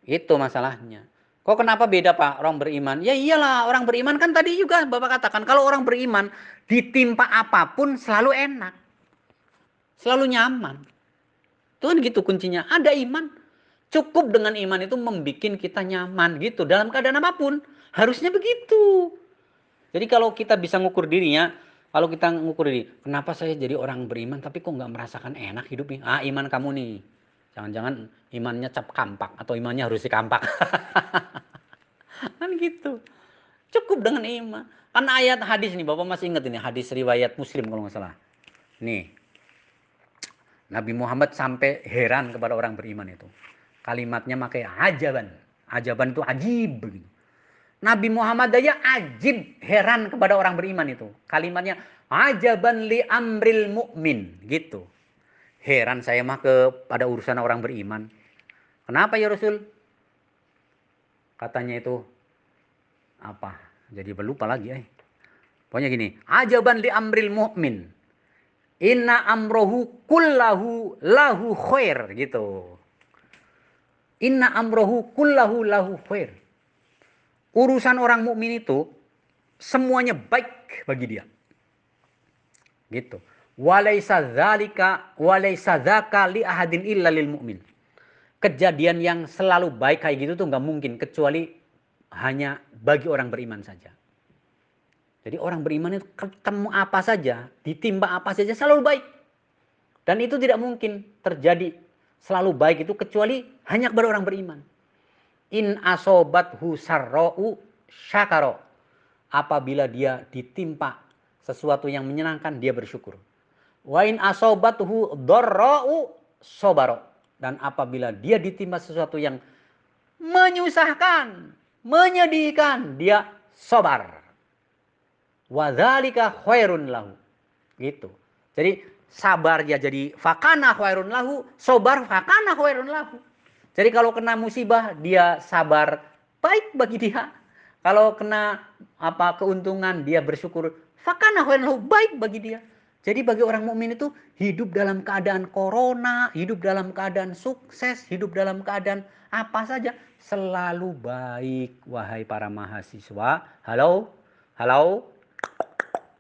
[SPEAKER 1] Itu masalahnya. Kok kenapa beda Pak orang beriman? Ya iyalah orang beriman kan tadi juga Bapak katakan. Kalau orang beriman ditimpa apa pun selalu enak. Selalu nyaman. Itu kan gitu kuncinya. Ada iman Cukup dengan iman itu membuat kita nyaman gitu dalam keadaan apa pun. Harusnya begitu. Jadi kalau kita bisa ngukur dirinya, kalau kita ngukur diri, kenapa saya jadi orang beriman tapi kok nggak merasakan enak hidupnya? Ah iman kamu nih. Jangan-jangan imannya cap kampak atau imannya harus kampak. kan gitu. Cukup dengan iman. Kan ayat hadis nih, Bapak masih ingat ini hadis riwayat Muslim kalau nggak salah. Nih. Nabi Muhammad sampai heran kepada orang beriman itu kalimatnya pakai ajaban. Ajaban itu ajib begitu. Nabi Muhammad aja ajib, heran kepada orang beriman itu. Kalimatnya ajaban li amril mukmin gitu. Heran saya mah kepada urusan orang beriman. Kenapa ya Rasul? Katanya itu apa? Jadi berlupa lagi eh. Pokoknya gini, ajaban li amril mukmin. Inna amrohu kullahu lahu khair gitu. Inna amrohu kullahu lahu khair. Urusan orang mukmin itu semuanya baik bagi dia. Gitu. Walaysa dzalika walaysa dzaka li ahadin illa lil mu'min. Kejadian yang selalu baik kayak gitu tuh nggak mungkin kecuali hanya bagi orang beriman saja. Jadi orang beriman itu ketemu apa saja, ditimba apa saja selalu baik. Dan itu tidak mungkin terjadi selalu baik itu kecuali hanya kepada orang beriman. In asobat husarro'u syakaro. Apabila dia ditimpa sesuatu yang menyenangkan, dia bersyukur. Wa in hu dorro'u sobaro. Dan apabila dia ditimpa sesuatu yang menyusahkan, menyedihkan, dia sobar. Wadhalika khairun lahu. Gitu. Jadi sabar ya jadi fakana khairun lahu, sobar fakana khairun lahu. Jadi kalau kena musibah dia sabar baik bagi dia. Kalau kena apa keuntungan dia bersyukur fakana khairun lahu baik bagi dia. Jadi bagi orang mukmin itu hidup dalam keadaan corona, hidup dalam keadaan sukses, hidup dalam keadaan apa saja selalu baik wahai para mahasiswa. Halo? Halo?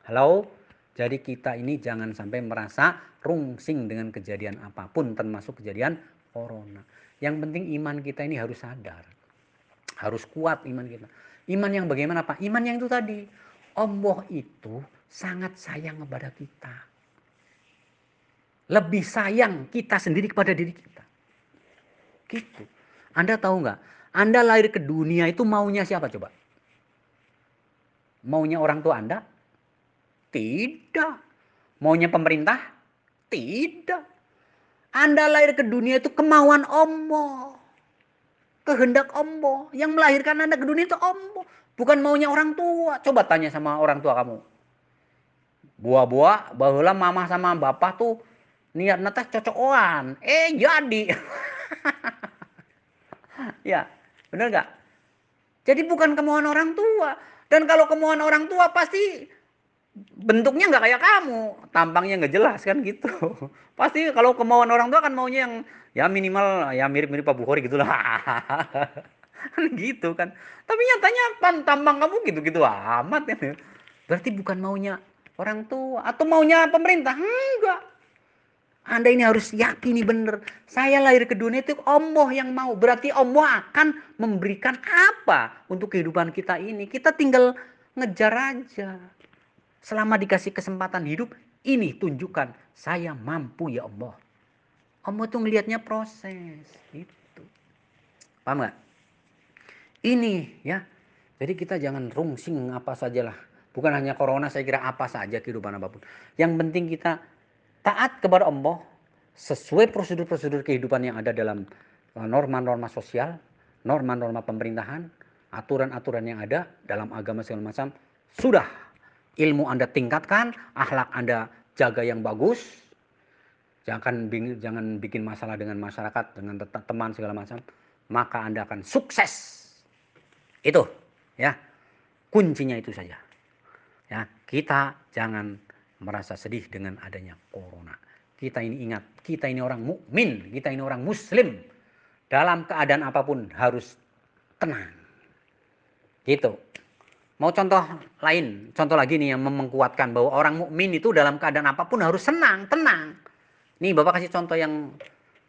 [SPEAKER 1] Halo? Jadi kita ini jangan sampai merasa rungsing dengan kejadian apa pun termasuk kejadian corona. Yang penting iman kita ini harus sadar. Harus kuat iman kita. Iman yang bagaimana Pak? Iman yang itu tadi. Allah itu sangat sayang kepada kita. Lebih sayang kita sendiri kepada diri kita. Gitu. Anda tahu nggak? Anda lahir ke dunia itu maunya siapa coba? Maunya orang tua Anda? Tidak. Maunya pemerintah? Tidak. Anda lahir ke dunia itu kemauan Allah. Kehendak Allah. Yang melahirkan Anda ke dunia itu Allah. Bukan maunya orang tua. Coba tanya sama orang tua kamu. Buah-buah, bahwa mama sama bapak tuh niat nata cocokan. Eh jadi. ya, bener gak? Jadi bukan kemauan orang tua. Dan kalau kemauan orang tua pasti bentuknya nggak kayak kamu, tampangnya nggak jelas kan gitu. Pasti kalau kemauan orang tua kan maunya yang ya minimal ya mirip-mirip Pak Bukhari gitu lah. kan gitu kan. Tapi nyatanya pan tampang kamu gitu-gitu amat ya. Berarti bukan maunya orang tua atau maunya pemerintah? Enggak. Anda ini harus yakini benar. Saya lahir ke dunia itu Allah yang mau. Berarti Allah akan memberikan apa untuk kehidupan kita ini. Kita tinggal ngejar aja. Selama dikasih kesempatan hidup, ini tunjukkan saya mampu ya Allah. Allah tuh ngelihatnya proses. Itu. Paham gak? Ini ya. Jadi kita jangan rungsing apa sajalah. Bukan hanya corona, saya kira apa saja kehidupan apa pun. Yang penting kita taat kepada Allah sesuai prosedur-prosedur kehidupan yang ada dalam uh, norma-norma sosial, norma-norma pemerintahan, aturan-aturan yang ada dalam agama segala macam. Sudah ilmu Anda tingkatkan, akhlak Anda jaga yang bagus. Jangan jangan bikin masalah dengan masyarakat, dengan teman segala macam. maka Anda akan sukses. Itu ya. Kuncinya itu saja. Ya, kita jangan merasa sedih dengan adanya corona. Kita ini ingat, kita ini orang mukmin, kita ini orang muslim. Dalam keadaan apa pun harus tenang. Gitu. Mau contoh lain, contoh lagi nih yang mengkuatkan bahwa orang mukmin itu dalam keadaan apa pun harus senang, tenang. Nih Bapak kasih contoh yang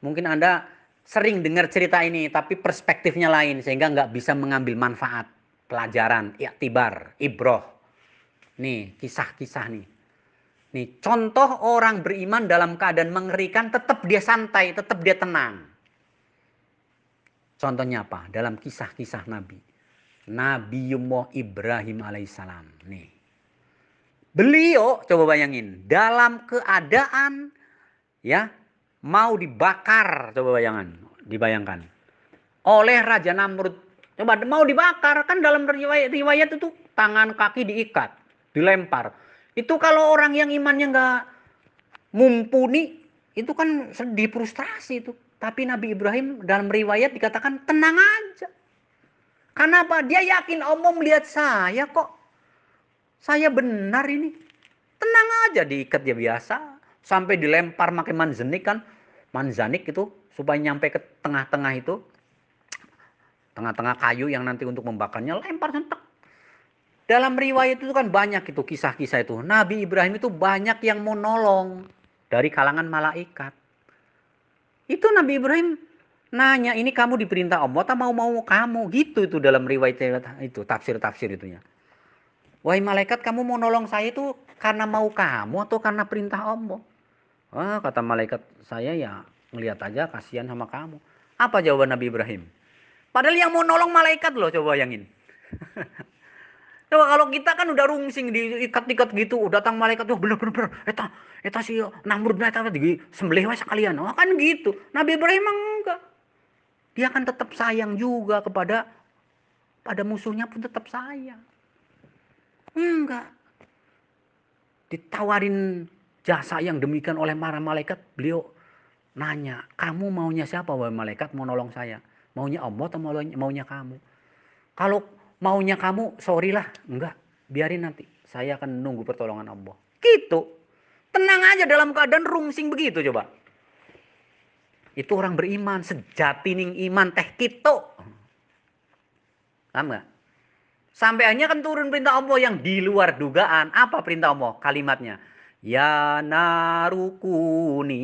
[SPEAKER 1] mungkin Anda sering dengar cerita ini tapi perspektifnya lain sehingga nggak bisa mengambil manfaat, pelajaran, iktibar, ibroh. Nih kisah-kisah nih. Nih contoh orang beriman dalam keadaan mengerikan tetap dia santai, tetap dia tenang. Contohnya apa? Dalam kisah-kisah Nabi. Nabiullah Ibrahim alaihissalam. Nih. Beliau coba bayangin dalam keadaan ya mau dibakar coba bayangan dibayangkan. Oleh Raja Namrud. Coba mau dibakar kan dalam riwayat riwayat itu tangan kaki diikat dilempar. Itu kalau orang yang imannya nggak mumpuni itu kan sedih frustrasi itu. Tapi Nabi Ibrahim dalam riwayat dikatakan tenang aja Kenapa? Dia yakin Allah melihat saya kok. Saya benar ini. Tenang aja diikat dia biasa. Sampai dilempar pakai manzanik kan. Manzanik itu supaya nyampe ke tengah-tengah itu. Tengah-tengah kayu yang nanti untuk membakarnya lempar sentek. Dalam riwayat itu kan banyak itu kisah-kisah itu. Nabi Ibrahim itu banyak yang mau nolong dari kalangan malaikat. Itu Nabi Ibrahim nanya ini kamu diperintah Allah atau mau mau kamu? Gitu itu dalam riwayat itu tafsir tafsir itunya. Wahai malaikat kamu mau nolong saya itu karena mau kamu atau karena perintah Allah? Wah, kata malaikat saya ya ngelihat aja kasihan sama kamu. Apa jawaban Nabi Ibrahim? Padahal yang mau nolong malaikat loh coba bayangin. Coba kalau kita kan udah rungsing diikat-ikat gitu, datang malaikat tuh bener-bener eta eta si Namrud eta di sembelih sekalian. Oh kan gitu. Nabi Ibrahim enggak dia akan tetap sayang juga kepada pada musuhnya pun tetap sayang. Enggak. Ditawarin jasa yang demikian oleh para malaikat, beliau nanya, kamu maunya siapa wahai malaikat mau nolong saya? Maunya Allah atau maunya kamu? Kalau maunya kamu, sorry lah. Enggak, biarin nanti. Saya akan nunggu pertolongan Allah. Gitu. Tenang aja dalam keadaan rungsing begitu coba. Itu orang beriman, sejati ning iman teh gitu. Paham gak? Sampai hanya kan turun perintah Allah yang di luar dugaan. Apa perintah Allah? Kalimatnya. Ya narukuni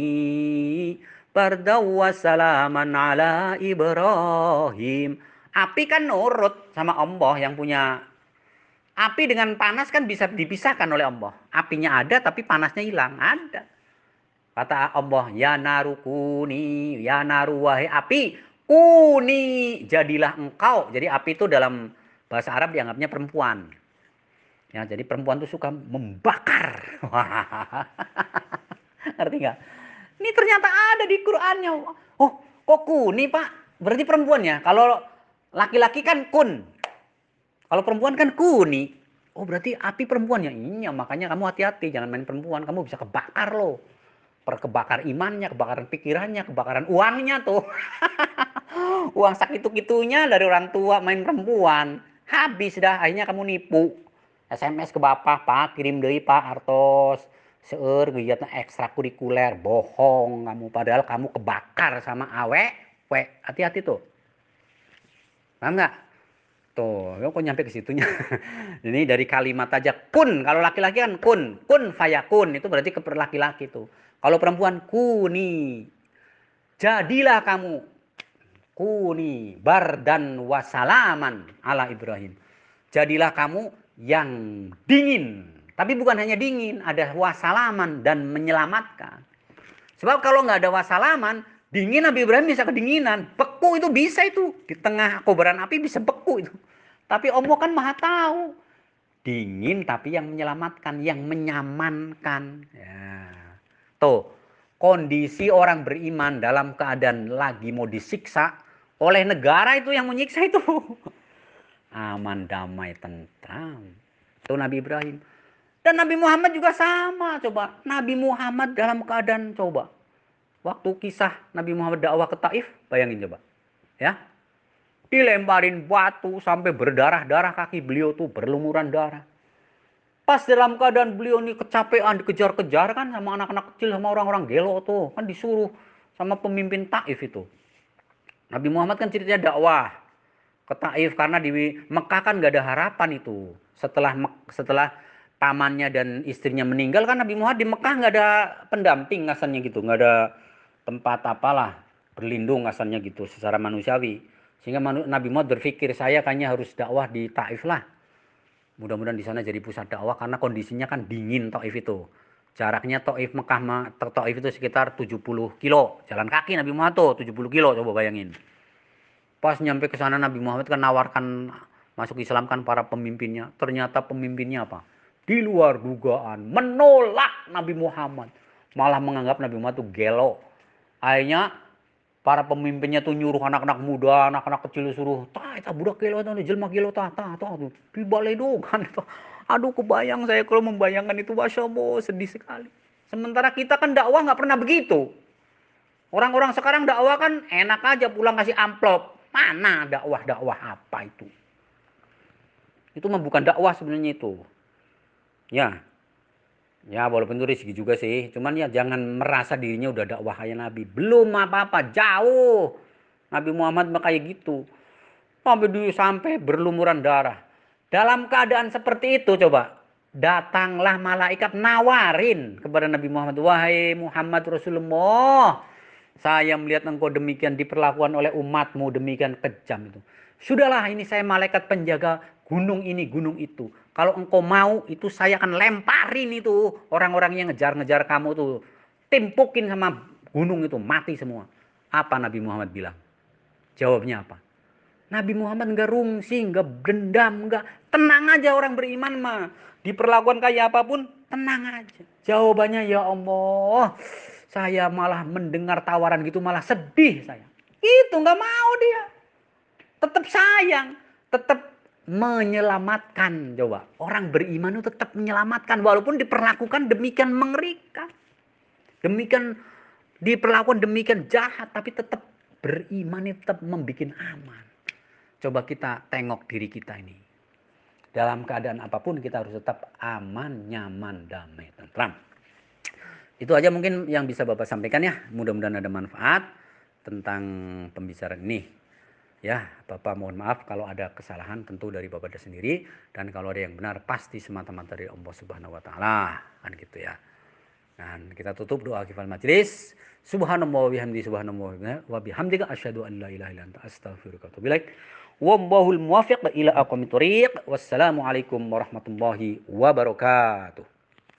[SPEAKER 1] bardawa salaman ala Ibrahim. Api kan nurut sama Allah yang punya Api dengan panas kan bisa dipisahkan oleh Allah. Apinya ada tapi panasnya hilang. Ada. Kata Allah, ya narukuni, ya naru wahai api, kuni, jadilah engkau. Jadi api itu dalam bahasa Arab dianggapnya perempuan. Ya, jadi perempuan itu suka membakar. Ngerti nggak? Ini ternyata ada di Qur'annya. Oh, kok kuni pak? Berarti perempuan ya? Kalau laki-laki kan kun. Kalau perempuan kan kuni. Oh berarti api perempuannya. Iya makanya kamu hati-hati. Jangan main perempuan. Kamu bisa kebakar loh perkebakar imannya, kebakaran pikirannya, kebakaran uangnya tuh. Uang sakit itu-kitunya dari orang tua main perempuan. Habis dah, akhirnya kamu nipu. SMS ke bapak, pak kirim dari pak Artos. Seur kegiatan ekstrakurikuler, bohong kamu. Padahal kamu kebakar sama awe, we. Hati-hati tuh. Paham nggak? Tuh, kok nyampe ke situnya. Ini dari kalimat aja kun. Kalau laki-laki kan kun, kun fayakun itu berarti ke laki-laki tuh. Kalau perempuan kuni. Jadilah kamu kuni bar dan wasalaman ala Ibrahim. Jadilah kamu yang dingin. Tapi bukan hanya dingin, ada wasalaman dan menyelamatkan. Sebab kalau nggak ada wasalaman, dingin Nabi Ibrahim bisa kedinginan. Beku itu bisa itu. Di tengah kobaran api bisa beku itu. Tapi Allah kan maha tahu. Dingin tapi yang menyelamatkan, yang menyamankan. Ya. Tuh, kondisi orang beriman dalam keadaan lagi mau disiksa oleh negara itu yang menyiksa itu. Aman, damai, tentram. Itu Nabi Ibrahim. Dan Nabi Muhammad juga sama. Coba, Nabi Muhammad dalam keadaan coba. Waktu kisah Nabi Muhammad dakwah ke Taif, bayangin coba. Ya, Dilemparin batu sampai berdarah-darah kaki beliau tuh berlumuran darah. Pas dalam keadaan beliau ini kecapean dikejar-kejar kan sama anak-anak kecil sama orang-orang gelo tuh kan disuruh sama pemimpin Taif itu. Nabi Muhammad kan ceritanya dakwah ke Taif karena di Mekah kan gak ada harapan itu. Setelah setelah pamannya dan istrinya meninggal kan Nabi Muhammad di Mekah nggak ada pendamping asalnya gitu, nggak ada tempat apalah berlindung asalnya gitu secara manusiawi. Sehingga Nabi Muhammad berpikir saya kayaknya harus dakwah di Taif lah. Mudah-mudahan di sana jadi pusat dakwah karena kondisinya kan dingin Taif itu. Jaraknya Taif Mekah Taif itu sekitar 70 kilo. Jalan kaki Nabi Muhammad tuh 70 kilo coba bayangin. Pas nyampe ke sana Nabi Muhammad kan nawarkan masuk Islam kan para pemimpinnya. Ternyata pemimpinnya apa? di luar dugaan, menolak Nabi Muhammad, malah menganggap Nabi Muhammad itu gelo. Akhirnya para pemimpinnya tuh nyuruh anak-anak muda, anak-anak kecil suruh, "Ta, ta budak gelo ta, jelma gelo ta, ta, ta tuh di balai kan itu. Aduh kebayang saya kalau membayangkan itu Masya Allah sedih sekali. Sementara kita kan dakwah nggak pernah begitu. Orang-orang sekarang dakwah kan enak aja pulang kasih amplop. Mana dakwah-dakwah apa itu? Itu mah bukan dakwah sebenarnya itu. Ya. Ya walaupun itu rezeki juga sih. Cuman ya jangan merasa dirinya udah dakwah kayak Nabi. Belum apa-apa. Jauh. Nabi Muhammad kayak gitu. Sampai dulu sampai berlumuran darah. Dalam keadaan seperti itu coba. Datanglah malaikat nawarin kepada Nabi Muhammad. Wahai Muhammad Rasulullah. Saya melihat engkau demikian diperlakukan oleh umatmu demikian kejam itu. Sudahlah ini saya malaikat penjaga gunung ini, gunung itu. Kalau engkau mau itu saya akan lemparin itu orang-orang yang ngejar-ngejar kamu tuh. Timpukin sama gunung itu, mati semua. Apa Nabi Muhammad bilang? Jawabnya apa? Nabi Muhammad nggak rungsi, nggak dendam, nggak tenang aja orang beriman mah. Diperlakukan kayak apa pun, tenang aja. Jawabannya ya Allah, saya malah mendengar tawaran gitu malah sedih saya. Itu nggak mau dia tetap sayang, tetap menyelamatkan. Coba, orang beriman itu tetap menyelamatkan walaupun diperlakukan demikian mengerikan. Demikian diperlakukan demikian jahat tapi tetap beriman itu tetap membuat aman. Coba kita tengok diri kita ini. Dalam keadaan apa pun kita harus tetap aman, nyaman, damai, tentram. Itu aja mungkin yang bisa Bapak sampaikan ya. Mudah-mudahan ada manfaat tentang pembicaraan ini. Ya, Bapak mohon maaf kalau ada kesalahan tentu dari Bapak sendiri dan kalau ada yang benar pasti semata-mata dari Allah Subhanahu wa taala. Kan gitu ya. Dan kita tutup doa kifal majelis. Subhanallah wa bihamdi subhanallah wa bihamdika asyhadu an la ilaha illa anta astaghfiruka wa atubu ilaik. Wallahul muwaffiq ila aqwamit thoriq. Wassalamualaikum warahmatullahi wabarakatuh.